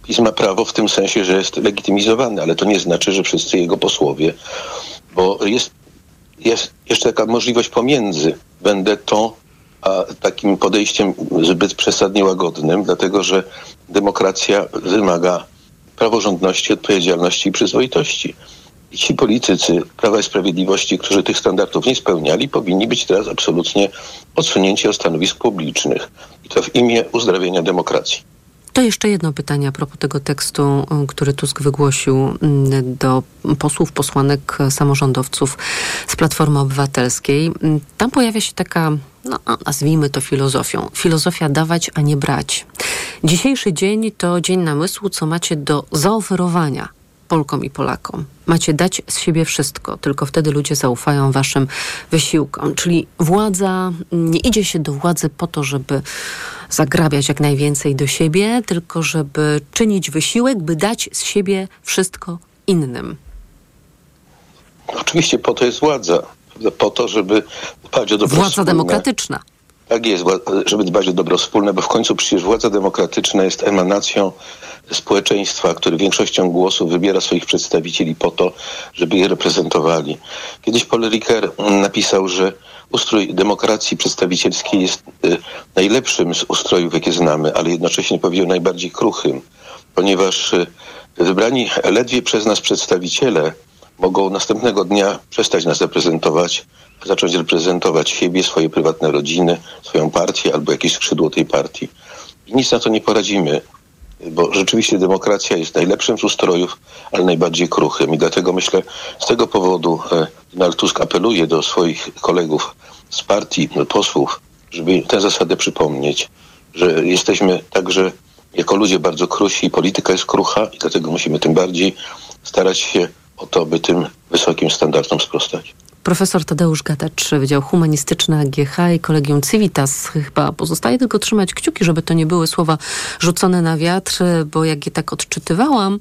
PiS ma prawo w tym sensie, że jest legitymizowany, ale to nie znaczy, że wszyscy jego posłowie, bo jest jest jeszcze taka możliwość pomiędzy to a takim podejściem zbyt przesadnie łagodnym, dlatego że demokracja wymaga praworządności, odpowiedzialności i przyzwoitości. Ci politycy Prawa i Sprawiedliwości, którzy tych standardów nie spełniali, powinni być teraz absolutnie odsunięci od stanowisk publicznych. I to w imię uzdrawiania demokracji. To jeszcze jedno pytanie a propos tego tekstu, y, który Tusk wygłosił mm, do posłów, posłanek, samorządowców z Platformy Obywatelskiej. Mm, tam pojawia się taka, no, nazwijmy to filozofią. Filozofia dawać, a nie brać. Dzisiejszy dzień to dzień namysłu, co macie do zaoferowania Polkom i Polakom. Macie dać z siebie wszystko, tylko wtedy ludzie zaufają waszym wysiłkom. Czyli władza, nie idzie się do władzy po to, żeby zagrabiać jak najwięcej do siebie, tylko żeby czynić wysiłek, by dać z siebie wszystko innym. Oczywiście po to jest władza. Po to, żeby dbać o dobro Władza wspólne. demokratyczna. Tak jest, żeby dbać o dobro wspólne, bo w końcu przecież władza demokratyczna jest emanacją społeczeństwa, które większością głosów wybiera swoich przedstawicieli po to, żeby je reprezentowali. Kiedyś Paul Ricoeur napisał, że ustrój demokracji przedstawicielskiej jest y, najlepszym z ustrojów, jakie znamy, ale jednocześnie powiedział najbardziej kruchym, ponieważ y, wybrani ledwie przez nas przedstawiciele mogą następnego dnia przestać nas reprezentować, zacząć reprezentować siebie, swoje prywatne rodziny, swoją partię albo jakieś skrzydło tej partii. I nic na to nie poradzimy bo rzeczywiście demokracja jest najlepszym z ustrojów, ale najbardziej kruchym. I dlatego myślę, z tego powodu e, Donald Tusk apeluje do swoich kolegów z partii, posłów, żeby tę zasadę przypomnieć, że jesteśmy także jako ludzie bardzo krusi, polityka jest krucha i dlatego musimy tym bardziej starać się o to, by tym wysokim standardom sprostać. Profesor Tadeusz Gatacz, Wydział Humanistyczny AGH i Kolegium Civitas. Chyba pozostaje tylko trzymać kciuki, żeby to nie były słowa rzucone na wiatr, bo jak je tak odczytywałam,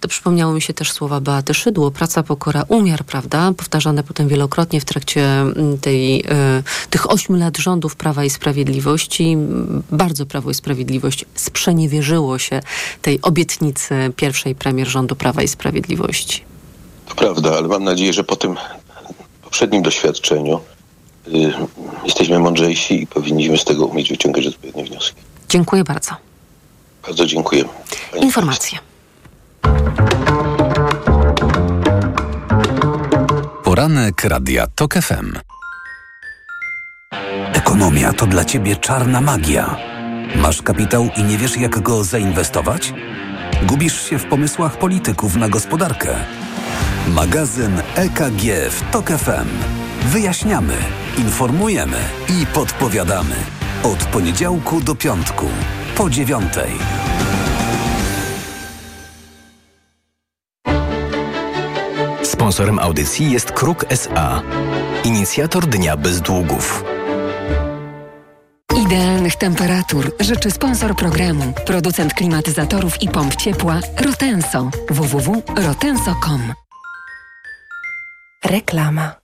to przypomniało mi się też słowa Beaty Szydło. Praca, pokora, umiar, prawda? Powtarzane potem wielokrotnie w trakcie mm, tej, y, tych ośmiu lat rządów Prawa i Sprawiedliwości. Bardzo Prawo i Sprawiedliwość sprzeniewierzyło się tej obietnicy pierwszej premier rządu Prawa i Sprawiedliwości. To prawda, ale mam nadzieję, że po tym poprzednim doświadczeniu y, jesteśmy mądrzejsi i powinniśmy z tego umieć wyciągać odpowiednie wnioski. Dziękuję bardzo. Bardzo dziękuję. Informacje. Poranek Radia TOK FM. Ekonomia to dla Ciebie czarna magia. Masz kapitał i nie wiesz jak go zainwestować? Gubisz się w pomysłach polityków na gospodarkę? Magazyn EKG w TOK FM. Wyjaśniamy, informujemy i podpowiadamy. Od poniedziałku do piątku, po dziewiątej. Sponsorem audycji jest Kruk SA, inicjator Dnia Bez Długów. Idealnych temperatur życzy sponsor programu, producent klimatyzatorów i pomp ciepła Rotenso www.rotenso.com. Reklama.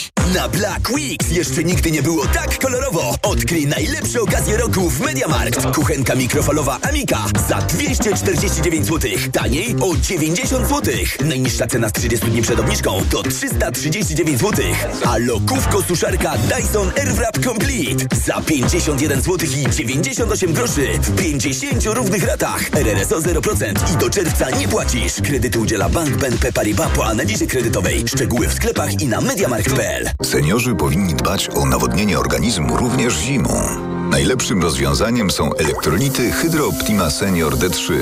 Na Black Weeks jeszcze nigdy nie było tak kolorowo. Odkryj najlepsze okazje roku w MediaMarkt. Kuchenka mikrofalowa Amika za 249 zł. Taniej o 90 zł. Najniższa cena z 30 dni przed obniżką to 339 zł. A lokówko suszarka Dyson Airwrap Complete za 51 zł i 98 groszy w 50 równych ratach. RRSO 0% i do czerwca nie płacisz. Kredyty udziela Bank BNP Paribas po analizie kredytowej. Szczegóły w sklepach i na mediamarkt.pl. Seniorzy powinni dbać o nawodnienie organizmu również zimą. Najlepszym rozwiązaniem są elektrolity Hydro Optima Senior D3.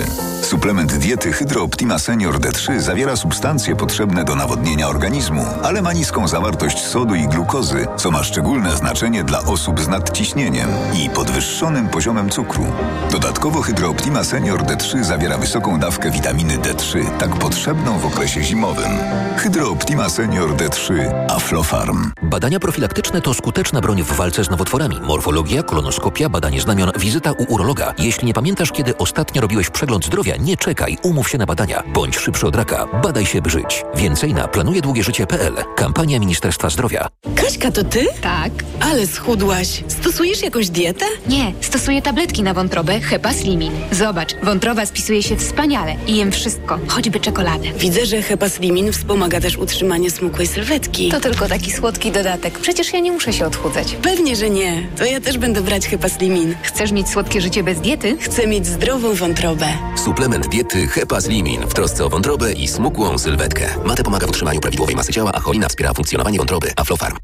Suplement diety Hydro Optima Senior D3 zawiera substancje potrzebne do nawodnienia organizmu, ale ma niską zawartość sodu i glukozy, co ma szczególne znaczenie dla osób z nadciśnieniem i podwyższonym poziomem cukru. Dodatkowo Hydro Optima Senior D3 zawiera wysoką dawkę witaminy D3, tak potrzebną w okresie zimowym. Hydro Optima Senior D3 Aflofarm. Badania profilaktyczne to skuteczna broń w walce z nowotworami. Morfologia, kolonoskopia, badanie znamion, wizyta u urologa. Jeśli nie pamiętasz, kiedy ostatnio robiłeś przegląd zdrowia, nie czekaj, umów się na badania. Bądź szybszy od raka. Badaj się, by żyć. Więcej na planujedługieżycie.pl. Kampania Ministerstwa Zdrowia. Kaśka, to ty? Tak. Ale schudłaś. Stosujesz jakąś dietę? Nie, stosuję tabletki na wątrobę Hepa Slimin. Zobacz, wątroba spisuje się wspaniale i jem wszystko, choćby czekoladę. Widzę, że Hepa Slimin wspomaga też utrzymanie smukłej sylwetki. To tylko taki słodki dodatek. Przecież ja nie muszę się odchudzać. Pewnie, że nie. To ja też będę brać Hepa Slimin. Chcesz mieć słodkie życie bez diety? Chcę mieć zdrową wątrobę. Suplement diety Hepa Slimin w trosce o wątrobę i smukłą sylwetkę. Mate pomaga w utrzymaniu prawidłowej masy ciała, a cholina wspiera funkcjonowanie wątroby. Aflofarm.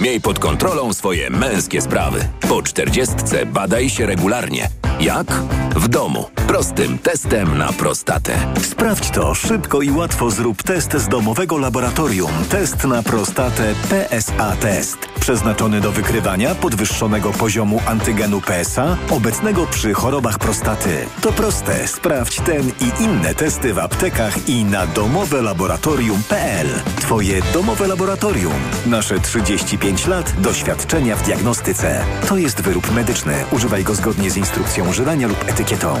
Miej pod kontrolą swoje męskie sprawy. Po czterdziestce badaj się regularnie. Jak? W domu. Prostym testem na prostatę. Sprawdź to szybko i łatwo. Zrób test z domowego laboratorium. Test na prostatę PSA Test. Przeznaczony do wykrywania podwyższonego poziomu antygenu PSA obecnego przy chorobach prostaty. To proste. Sprawdź ten i inne testy w aptekach i na domowelaboratorium.pl. Twoje domowe laboratorium. Nasze 35 lat doświadczenia w diagnostyce. To jest wyrób medyczny. Używaj go zgodnie z instrukcją używania lub etykietą.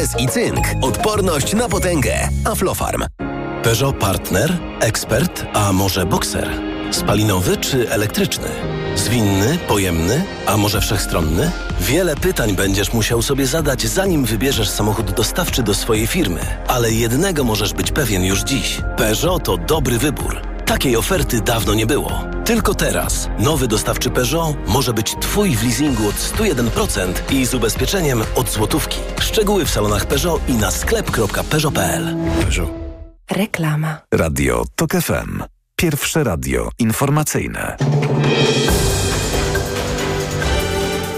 i cynk. Odporność na potęgę. Aflofarm. Peugeot Partner, ekspert, a może bokser? Spalinowy czy elektryczny? Zwinny, pojemny, a może wszechstronny? Wiele pytań będziesz musiał sobie zadać, zanim wybierzesz samochód dostawczy do swojej firmy. Ale jednego możesz być pewien już dziś. Peugeot to dobry wybór. Takiej oferty dawno nie było. Tylko teraz nowy dostawczy Peugeot może być Twój w leasingu od 101% i z ubezpieczeniem od złotówki. Szczegóły w salonach Peugeot i na sklep.peugeot.pl. Peugeot. Reklama. Radio TOK FM. Pierwsze radio informacyjne.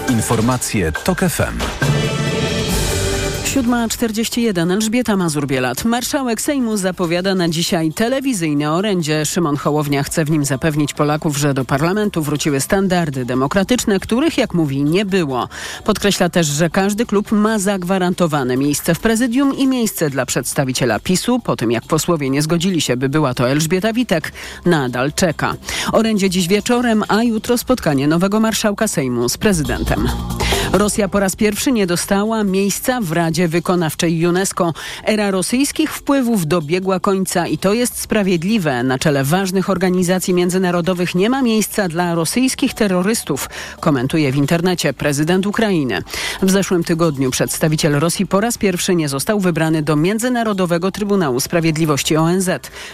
Informacje TOK FM. 7.41 Elżbieta Mazur-Bielat. Marszałek Sejmu zapowiada na dzisiaj telewizyjne orędzie. Szymon Hołownia chce w nim zapewnić Polaków, że do parlamentu wróciły standardy demokratyczne, których, jak mówi, nie było. Podkreśla też, że każdy klub ma zagwarantowane miejsce w prezydium i miejsce dla przedstawiciela PiSu. Po tym, jak posłowie nie zgodzili się, by była to Elżbieta Witek, nadal czeka. Orędzie dziś wieczorem, a jutro spotkanie nowego marszałka Sejmu z prezydentem. Rosja po raz pierwszy nie dostała miejsca w Radzie Wykonawczej UNESCO. Era rosyjskich wpływów dobiegła końca i to jest sprawiedliwe. Na czele ważnych organizacji międzynarodowych nie ma miejsca dla rosyjskich terrorystów, komentuje w internecie prezydent Ukrainy. W zeszłym tygodniu przedstawiciel Rosji po raz pierwszy nie został wybrany do Międzynarodowego Trybunału Sprawiedliwości ONZ.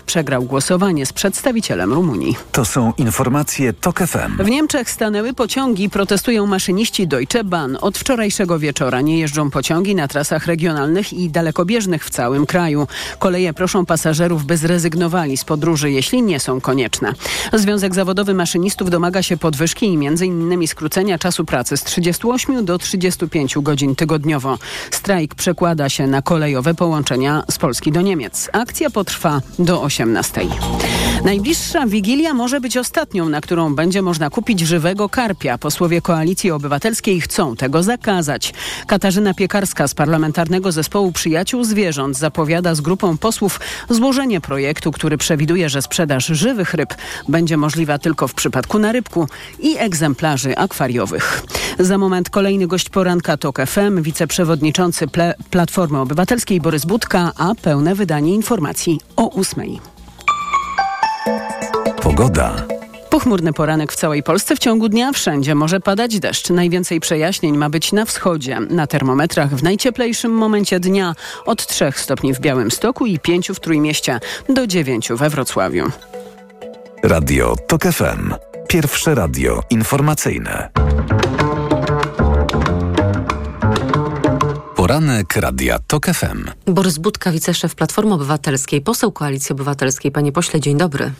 Przegrał głosowanie z przedstawicielem Rumunii. To są informacje TOK FM. W Niemczech stanęły pociągi, protestują maszyniści Deutsche Bahn. Od wczorajszego wieczora nie jeżdżą pociągi na trasach regionalnych i dalekobieżnych w całym kraju. Koleje proszą pasażerów, by zrezygnowali z podróży, jeśli nie są konieczne. Związek Zawodowy Maszynistów domaga się podwyżki i m.in. skrócenia czasu pracy z 38 do 35 godzin tygodniowo. Strajk przekłada się na kolejowe połączenia z Polski do Niemiec. Akcja potrwa do 18. Najbliższa Wigilia może być ostatnią, na którą będzie można kupić żywego karpia. Posłowie Koalicji Obywatelskiej chcą tego zakazać. Katarzyna Piekarska z Parlamentarnego Zespołu Przyjaciół Zwierząt zapowiada z grupą posłów złożenie projektu, który przewiduje, że sprzedaż żywych ryb będzie możliwa tylko w przypadku narybku i egzemplarzy akwariowych. Za moment kolejny gość poranka TOK FM, wiceprzewodniczący Platformy Obywatelskiej Borys Budka, a pełne wydanie informacji o ósmej. Pogoda. Pochmurny poranek w całej Polsce w ciągu dnia wszędzie może padać deszcz. Najwięcej przejaśnień ma być na wschodzie. Na termometrach w najcieplejszym momencie dnia od 3 stopni w Białymstoku i 5 w Trójmieście do 9 we Wrocławiu. Radio TOK FM. Pierwsze radio informacyjne. Poranek Radia TOK FM. Borys Budka, wiceszef Platformy Obywatelskiej, poseł Koalicji Obywatelskiej. Panie pośle, dzień dobry.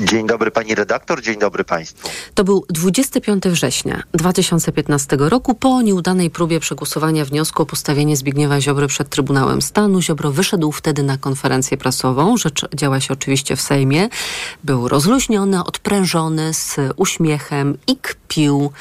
Dzień dobry pani redaktor, dzień dobry państwu. To był 25 września 2015 roku. Po nieudanej próbie przegłosowania wniosku o postawienie Zbigniewa Ziobry przed Trybunałem Stanu, Ziobro wyszedł wtedy na konferencję prasową. Rzecz działa się oczywiście w Sejmie. Był rozluźniony, odprężony, z uśmiechem i kpił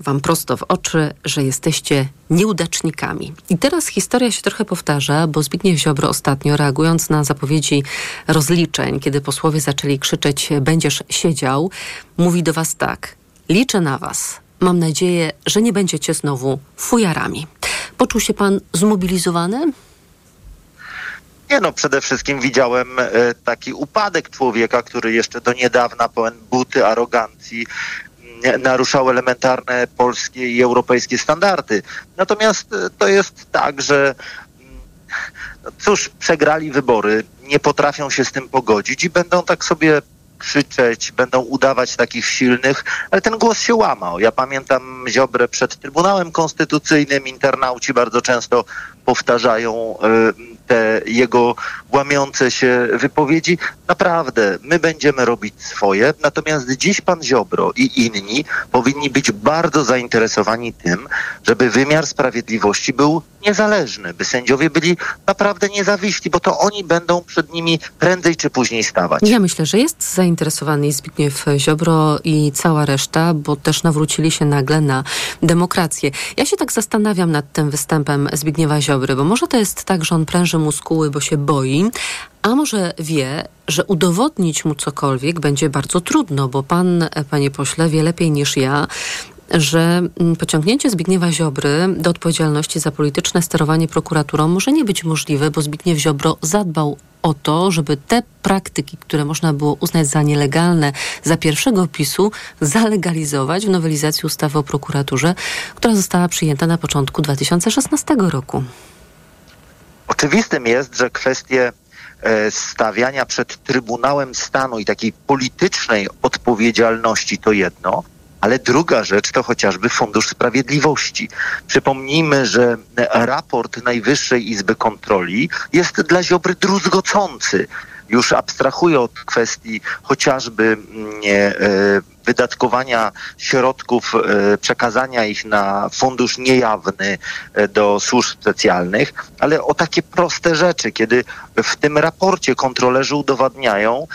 wam prosto w oczy, że jesteście nieudacznikami. I teraz historia się trochę powtarza, bo Zbigniew Ziobro ostatnio, reagując na zapowiedzi rozliczeń, kiedy posłowie zaczęli krzyczeć będziesz siedział, mówi do was tak, liczę na was. Mam nadzieję, że nie będziecie znowu fujarami. Poczuł się pan zmobilizowany? Nie no, przede wszystkim widziałem e, taki upadek człowieka, który jeszcze do niedawna pełen buty, arogancji naruszał elementarne polskie i europejskie standardy. Natomiast e, to jest tak, że mm, no cóż, przegrali wybory, nie potrafią się z tym pogodzić i będą tak sobie krzyczeć, będą udawać takich silnych, ale ten głos się łamał. Ja pamiętam Ziobrę przed Trybunałem Konstytucyjnym, internauci bardzo często powtarzają y, te jego łamiące się wypowiedzi. Naprawdę, my będziemy robić swoje, natomiast dziś pan Ziobro i inni powinni być bardzo zainteresowani tym, żeby wymiar sprawiedliwości był niezależny, by sędziowie byli naprawdę niezawiśli, bo to oni będą przed nimi prędzej czy później stawać. Ja myślę, że jest zainteresowany Zbigniew Ziobro i cała reszta, bo też nawrócili się nagle na demokrację. Ja się tak zastanawiam nad tym występem Zbigniewa Ziobry, bo może to jest tak, że on pręży muskuły, bo się boi, a może wie, że udowodnić mu cokolwiek będzie bardzo trudno, bo pan, panie pośle, wie lepiej niż ja, że mm, pociągnięcie Zbigniewa Ziobry do odpowiedzialności za polityczne sterowanie prokuraturą może nie być możliwe, bo Zbigniew Ziobro zadbał o to, żeby te praktyki, które można było uznać za nielegalne za pierwszego PiSu, zalegalizować w nowelizacji ustawy o prokuraturze, która została przyjęta na początku 2016 roku. Oczywistym jest, że kwestie e, stawiania przed Trybunałem Stanu i takiej politycznej odpowiedzialności to jedno, ale druga rzecz to chociażby Fundusz Sprawiedliwości. Przypomnijmy, że raport Najwyższej Izby Kontroli jest dla Ziobry druzgocący. Już abstrahuję od kwestii chociażby mm, e, wydatkowania środków, e, przekazania ich na fundusz niejawny e, do służb specjalnych, ale o takie proste rzeczy, kiedy w tym raporcie kontrolerzy udowadniają,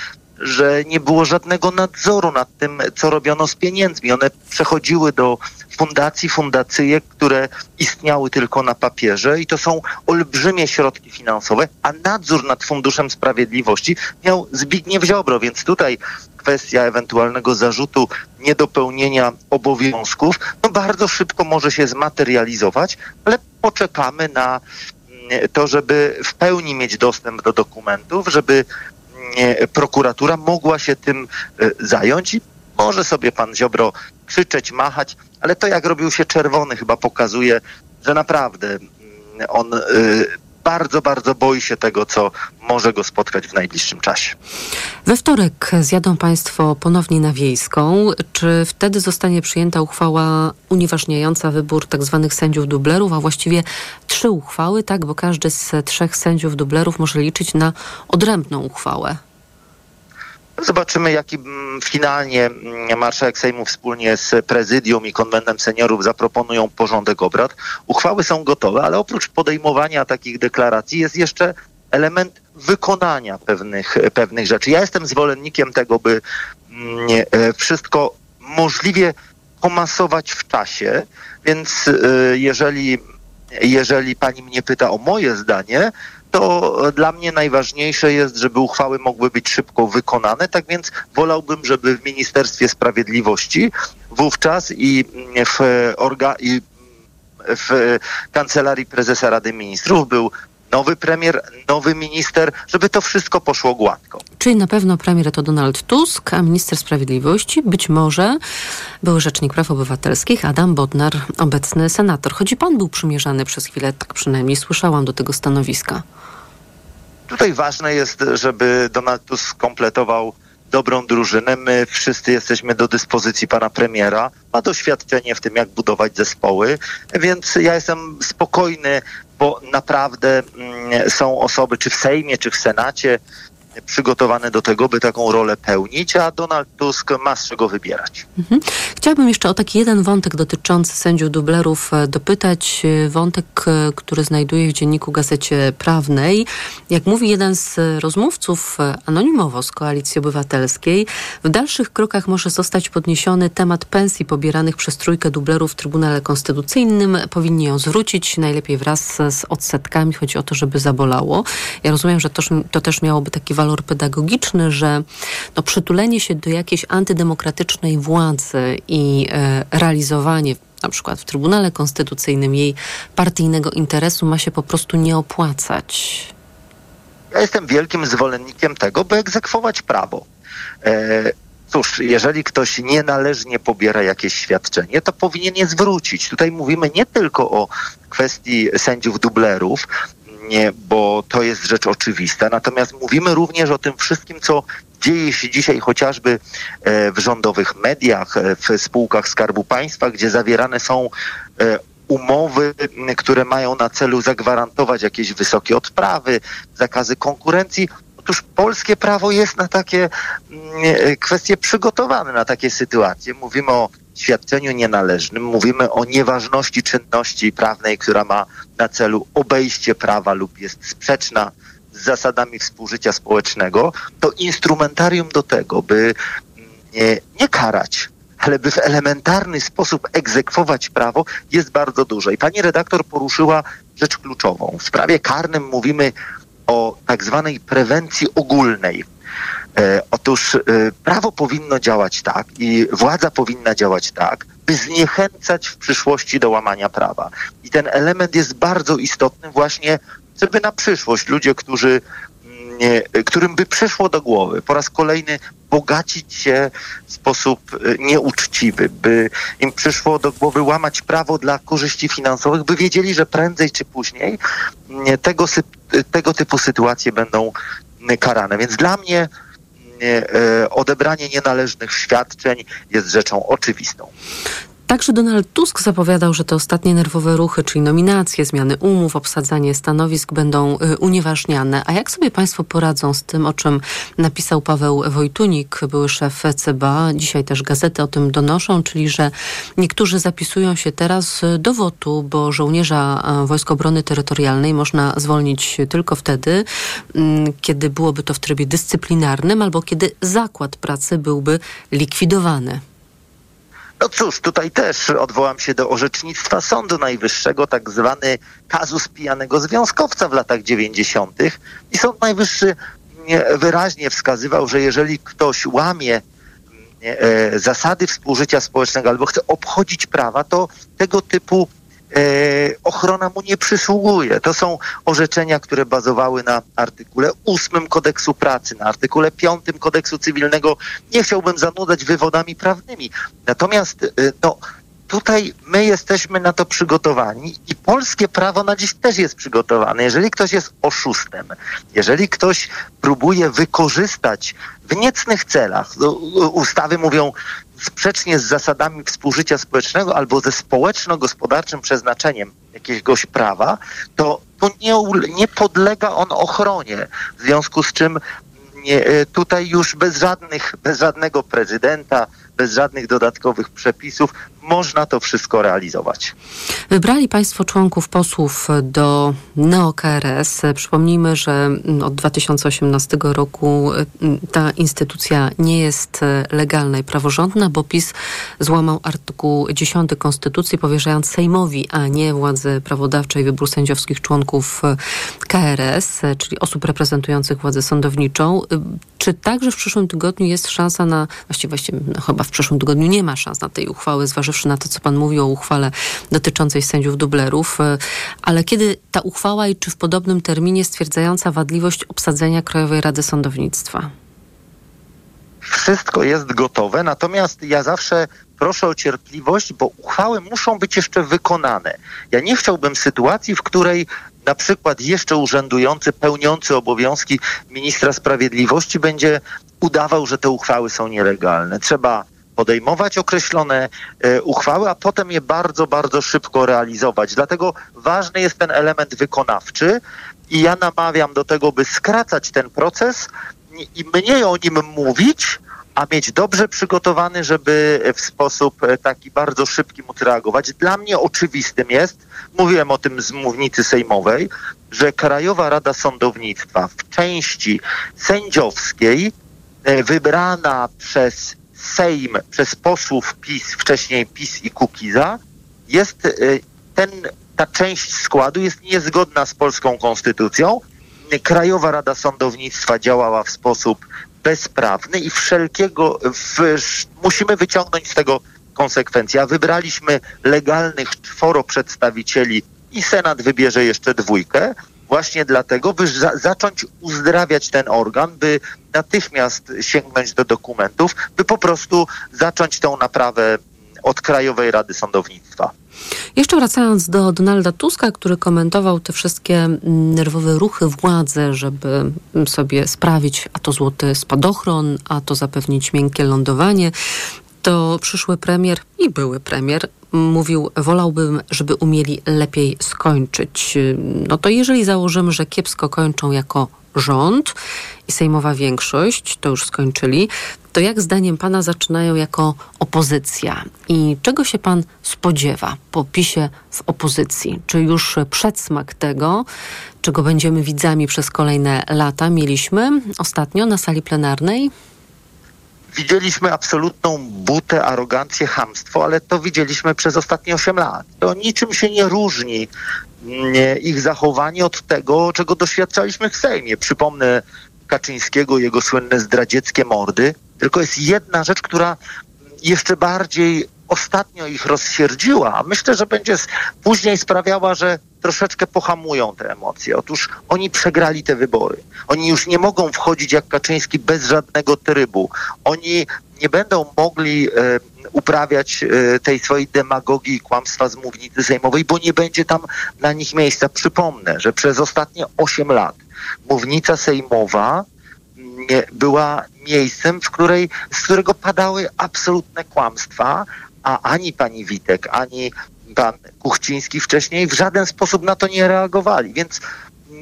że nie było żadnego nadzoru nad tym, co robiono z pieniędzmi. One przechodziły do fundacji, fundacyjek, które istniały tylko na papierze i to są olbrzymie środki finansowe, a nadzór nad Funduszem Sprawiedliwości miał Zbigniew Ziobro, więc tutaj kwestia ewentualnego zarzutu niedopełnienia obowiązków, no bardzo szybko może się zmaterializować, ale poczekamy na mm, to, żeby w pełni mieć dostęp do dokumentów, żeby prokuratura mogła się tym e, zająć i może sobie pan Ziobro krzyczeć, machać, ale to jak robił się czerwony chyba pokazuje, że naprawdę mm, on e, bardzo, bardzo boi się tego, co może go spotkać w najbliższym czasie. We wtorek zjadą Państwo ponownie na Wiejską. Czy wtedy zostanie przyjęta uchwała unieważniająca wybór tzw. Tak sędziów dublerów, a właściwie trzy uchwały, tak? Bo każdy z trzech sędziów dublerów może liczyć na odrębną uchwałę. Zobaczymy, jaki mm, finalnie mm, marszałek Sejmu wspólnie z prezydium i konwentem seniorów zaproponują porządek obrad. Uchwały są gotowe, ale oprócz podejmowania takich deklaracji jest jeszcze element wykonania pewnych, pewnych rzeczy. Ja jestem zwolennikiem tego, by mm, e, wszystko możliwie pomasować w czasie, więc e, jeżeli, jeżeli pani mnie pyta o moje zdanie, to dla mnie najważniejsze jest, żeby uchwały mogły być szybko wykonane. Tak więc wolałbym, żeby w Ministerstwie Sprawiedliwości wówczas i w, orga, i w Kancelarii Prezesa Rady Ministrów był nowy premier, nowy minister, żeby to wszystko poszło gładko. Czyli na pewno premier to Donald Tusk, a minister sprawiedliwości być może były rzecznik praw obywatelskich Adam Bodnar, obecny senator. Choć pan był przymierzany przez chwilę, tak przynajmniej słyszałam do tego stanowiska. Tutaj ważne jest, żeby Donald Tusk kompletował dobrą drużynę. My wszyscy jesteśmy do dyspozycji pana premiera. Ma doświadczenie w tym, jak budować zespoły, więc ja jestem spokojny, bo naprawdę mm, są osoby, czy w Sejmie, czy w Senacie, przygotowane do tego, by taką rolę pełnić, a Donald Tusk ma z czego wybierać. Mhm. Chciałabym jeszcze o taki jeden wątek dotyczący sędziów dublerów e, dopytać. E, wątek, e, który znajduje w dzienniku Gazecie Prawnej. Jak mówi jeden z rozmówców anonimowo z Koalicji Obywatelskiej, w dalszych krokach może zostać podniesiony temat pensji pobieranych przez trójkę dublerów w Trybunale Konstytucyjnym. Powinni ją zwrócić, najlepiej wraz z odsetkami. Chodzi o to, żeby zabolało. Ja rozumiem, że to, to też miałoby taki walor pedagogiczny, że no, przytulenie się do jakiejś antydemokratycznej władzy i e, realizowanie na przykład w Trybunale Konstytucyjnym jej partyjnego interesu ma się po prostu nie opłacać. Ja jestem wielkim zwolennikiem tego, by egzekwować prawo. E, cóż, jeżeli ktoś nienależnie pobiera jakieś świadczenie, to powinien je zwrócić. Tutaj mówimy nie tylko o kwestii sędziów dublerów, bo to jest rzecz oczywista. Natomiast mówimy również o tym wszystkim, co dzieje się dzisiaj chociażby e, w rządowych mediach, e, w spółkach Skarbu Państwa, gdzie zawierane są e, umowy, które mają na celu zagwarantować jakieś wysokie odprawy, zakazy konkurencji. Otóż polskie prawo jest na takie kwestie przygotowane, na takie sytuacje. Mówimy o świadczeniu nienależnym, mówimy o nieważności czynności prawnej, która ma na celu obejście prawa lub jest sprzeczna z zasadami współżycia społecznego, to instrumentarium do tego, by nie, nie karać, ale by w elementarny sposób egzekwować prawo, jest bardzo duże. I pani redaktor poruszyła rzecz kluczową. W sprawie karnym mówimy o tak zwanej prewencji ogólnej. E, otóż e, prawo powinno działać tak i władza powinna działać tak, by zniechęcać w przyszłości do łamania prawa. I ten element jest bardzo istotny właśnie, żeby na przyszłość ludzie, którzy mm, którym by przyszło do głowy po raz kolejny bogacić się w sposób e, nieuczciwy, by im przyszło do głowy łamać prawo dla korzyści finansowych, by wiedzieli, że prędzej czy później mm, tego, tego typu sytuacje będą karane. Więc dla mnie odebranie nienależnych świadczeń jest rzeczą oczywistą. Także Donald Tusk zapowiadał, że te ostatnie nerwowe ruchy, czyli nominacje, zmiany umów, obsadzanie stanowisk będą y, unieważniane. A jak sobie Państwo poradzą z tym, o czym napisał Paweł Wojtunik, były szef CBA, dzisiaj też gazety o tym donoszą, czyli że niektórzy zapisują się teraz do wotu, bo żołnierza Wojsk Obrony Terytorialnej można zwolnić tylko wtedy, mm, kiedy byłoby to w trybie dyscyplinarnym albo kiedy zakład pracy byłby likwidowany. No cóż, tutaj też odwołam się do orzecznictwa Sądu Najwyższego, tak zwany kazus pijanego związkowca w latach 90. I Sąd Najwyższy wyraźnie wskazywał, że jeżeli ktoś łamie e, zasady współżycia społecznego albo chce obchodzić prawa, to tego typu ochrona mu nie przysługuje. To są orzeczenia, które bazowały na artykule 8 kodeksu pracy, na artykule 5 kodeksu cywilnego. Nie chciałbym zanudzać wywodami prawnymi. Natomiast e, no, tutaj my jesteśmy na to przygotowani i polskie prawo na dziś też jest przygotowane. Jeżeli ktoś jest oszustem, jeżeli ktoś próbuje wykorzystać w niecnych celach, no, ustawy mówią sprzecznie z zasadami współżycia społecznego albo ze społeczno-gospodarczym przeznaczeniem jakiegoś prawa, to, to nie, nie podlega on ochronie. W związku z czym nie, e, tutaj już bez żadnych, bez żadnego prezydenta, bez żadnych dodatkowych przepisów można to wszystko realizować. Wybrali Państwo członków posłów do NeoKRS. Przypomnijmy, że od 2018 roku mm, ta instytucja nie jest legalna i praworządna, bo PiS złamał artykuł 10 Konstytucji, powierzając Sejmowi, a nie władzy prawodawczej wybór sędziowskich członków KRS, czyli osób reprezentujących władzę sądowniczą. Czy także w przyszłym tygodniu jest szansa na, właściwie, właściwie no chyba w przyszłym tygodniu nie ma szans na tej uchwały, zważywszy na to, co pan mówił o uchwale dotyczącej sędziów dublerów, e, ale kiedy ta uchwała i czy w podobnym terminie stwierdzająca wadliwość obsadzenia Krajowej Rady Sądownictwa? Wszystko jest gotowe, natomiast ja zawsze proszę o cierpliwość, bo uchwały muszą być jeszcze wykonane. Ja nie chciałbym sytuacji, w której na przykład jeszcze urzędujący, pełniący obowiązki ministra sprawiedliwości będzie udawał, że te uchwały są nielegalne. Trzeba podejmować określone e, uchwały, a potem je bardzo, bardzo szybko realizować. Dlatego ważny jest ten element wykonawczy i ja namawiam do tego, by skracać ten proces i mniej o nim mówić, a mieć dobrze przygotowany, żeby w sposób e, taki bardzo szybki móc reagować. Dla mnie oczywistym jest, mówiłem o tym z mównicy sejmowej, że Krajowa Rada Sądownictwa w części sędziowskiej e, wybrana przez Sejm, przez posłów PiS, wcześniej PiS i Kukiza, jest e, ten, ta część składu jest niezgodna z polską konstytucją. Krajowa Rada Sądownictwa działała w sposób bezprawny i wszelkiego, w, musimy wyciągnąć z tego konsekwencje. A wybraliśmy legalnych czworo przedstawicieli i Senat wybierze jeszcze dwójkę, właśnie dlatego, by za zacząć uzdrawiać ten organ, by natychmiast sięgnąć do dokumentów, by po prostu zacząć tą naprawę od Krajowej Rady Sądownictwa. Jeszcze wracając do Donalda Tuska, który komentował te wszystkie mm, nerwowe ruchy władzy, żeby sobie sprawić a to złoty spadochron, a to zapewnić miękkie lądowanie, to przyszły premier i były premier mówił, wolałbym, żeby umieli lepiej skończyć. No to jeżeli założymy, że kiepsko kończą jako rząd i sejmowa większość, to już skończyli, to jak zdaniem pana zaczynają jako opozycja? I czego się pan spodziewa po PiSie w opozycji? Czy już przedsmak tego, czego będziemy widzami przez kolejne lata, mieliśmy ostatnio na sali plenarnej? Widzieliśmy absolutną butę, arogancję, hamstwo, ale to widzieliśmy przez ostatnie 8 lat. To niczym się nie różni nie, ich zachowanie od tego, czego doświadczaliśmy w Sejmie. Przypomnę Kaczyńskiego, jego słynne zdradzieckie mordy. Tylko jest jedna rzecz, która jeszcze bardziej ostatnio ich rozsierdziła, a myślę, że będzie później sprawiała, że troszeczkę pohamują te emocje. Otóż oni przegrali te wybory. Oni już nie mogą wchodzić jak Kaczyński bez żadnego trybu. Oni nie będą mogli e, uprawiać e, tej swojej demagogii i kłamstwa z mównicy sejmowej, bo nie będzie tam na nich miejsca. Przypomnę, że przez ostatnie 8 lat mównica sejmowa była miejscem, w której, z którego padały absolutne kłamstwa, a ani pani Witek, ani pan Kuchciński wcześniej w żaden sposób na to nie reagowali, więc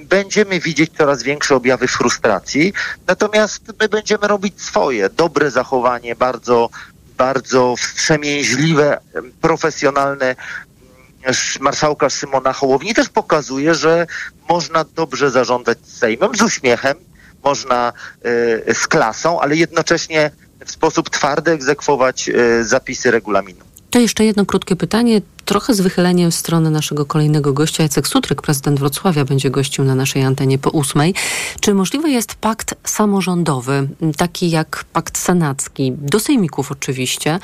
będziemy widzieć coraz większe objawy frustracji, natomiast my będziemy robić swoje, dobre zachowanie, bardzo, bardzo wstrzemięźliwe, profesjonalne marszałka Szymona Hołowni też pokazuje, że można dobrze zarządzać Sejmem z uśmiechem, można y, z klasą, ale jednocześnie w sposób twardy egzekwować y, zapisy regulaminu. To jeszcze jedno krótkie pytanie, trochę z wychyleniem w stronę naszego kolejnego gościa. Jacek Sutryk, prezydent Wrocławia, będzie gościł na naszej antenie po ósmej. Czy możliwy jest pakt samorządowy, taki jak pakt senacki, do sejmików oczywiście,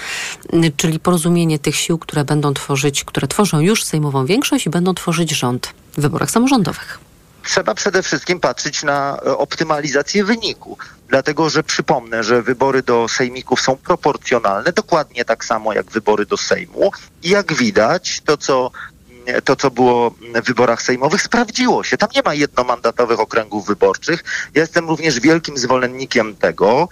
czyli porozumienie tych sił, które będą tworzyć, które tworzą już sejmową większość i będą tworzyć rząd w wyborach samorządowych? Trzeba przede wszystkim patrzeć na e, optymalizację wyniku. Dlatego, że przypomnę, że wybory do sejmików są proporcjonalne, dokładnie tak samo jak wybory do Sejmu. I jak widać, to co mm, to, co było w wyborach sejmowych, sprawdziło się. Tam nie ma jednomandatowych okręgów wyborczych. Ja jestem również wielkim zwolennikiem tego,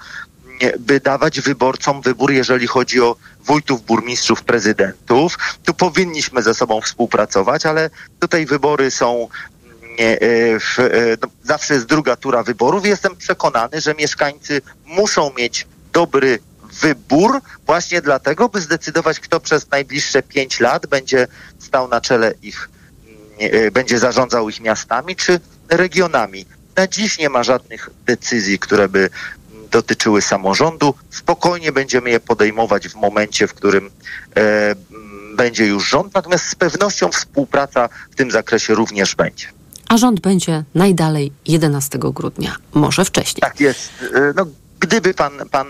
mm, by dawać wyborcom wybór, jeżeli chodzi o wójtów, burmistrzów, prezydentów. Tu powinniśmy ze sobą współpracować, ale tutaj wybory są w, e, no, zawsze jest druga tura wyborów. Jestem przekonany, że mieszkańcy muszą mieć dobry wybór właśnie dlatego, by zdecydować, kto przez najbliższe pięć lat będzie stał na czele ich, e, będzie zarządzał ich miastami czy regionami. Na dziś nie ma żadnych decyzji, które by dotyczyły samorządu. Spokojnie będziemy je podejmować w momencie, w którym e, będzie już rząd, natomiast z pewnością współpraca w tym zakresie również będzie a rząd będzie najdalej 11 grudnia, może wcześniej. Tak jest. Y, no, gdyby pan, pan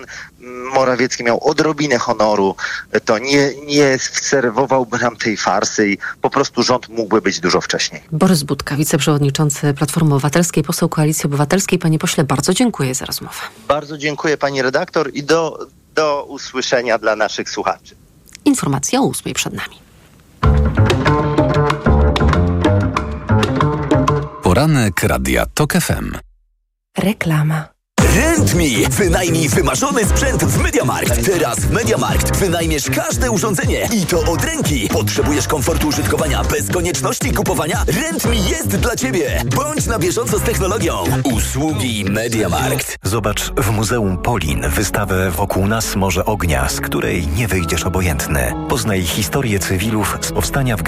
Morawiecki miał odrobinę honoru, to nie, nie serwowałby nam tej farsy i po prostu rząd mógłby być dużo wcześniej. Borys Budka, wiceprzewodniczący Platformy Obywatelskiej, poseł Koalicji Obywatelskiej. Panie pośle, bardzo dziękuję za rozmowę. Bardzo dziękuję pani redaktor i do, do usłyszenia dla naszych słuchaczy. Informacja o ósmej przed nami. Poranek Radia TOK FM. Reklama. RentMe. Wynajmij wymarzony sprzęt w MediaMarkt. Teraz w MediaMarkt wynajmiesz każde urządzenie i to od ręki. Potrzebujesz komfortu użytkowania bez konieczności kupowania? RentMe jest dla Ciebie. Bądź na bieżąco z technologią. Usługi MediaMarkt. Zobacz w Muzeum Polin wystawę Wokół nas Morze Ognia, z której nie wyjdziesz obojętny. Poznaj historię cywilów z powstania w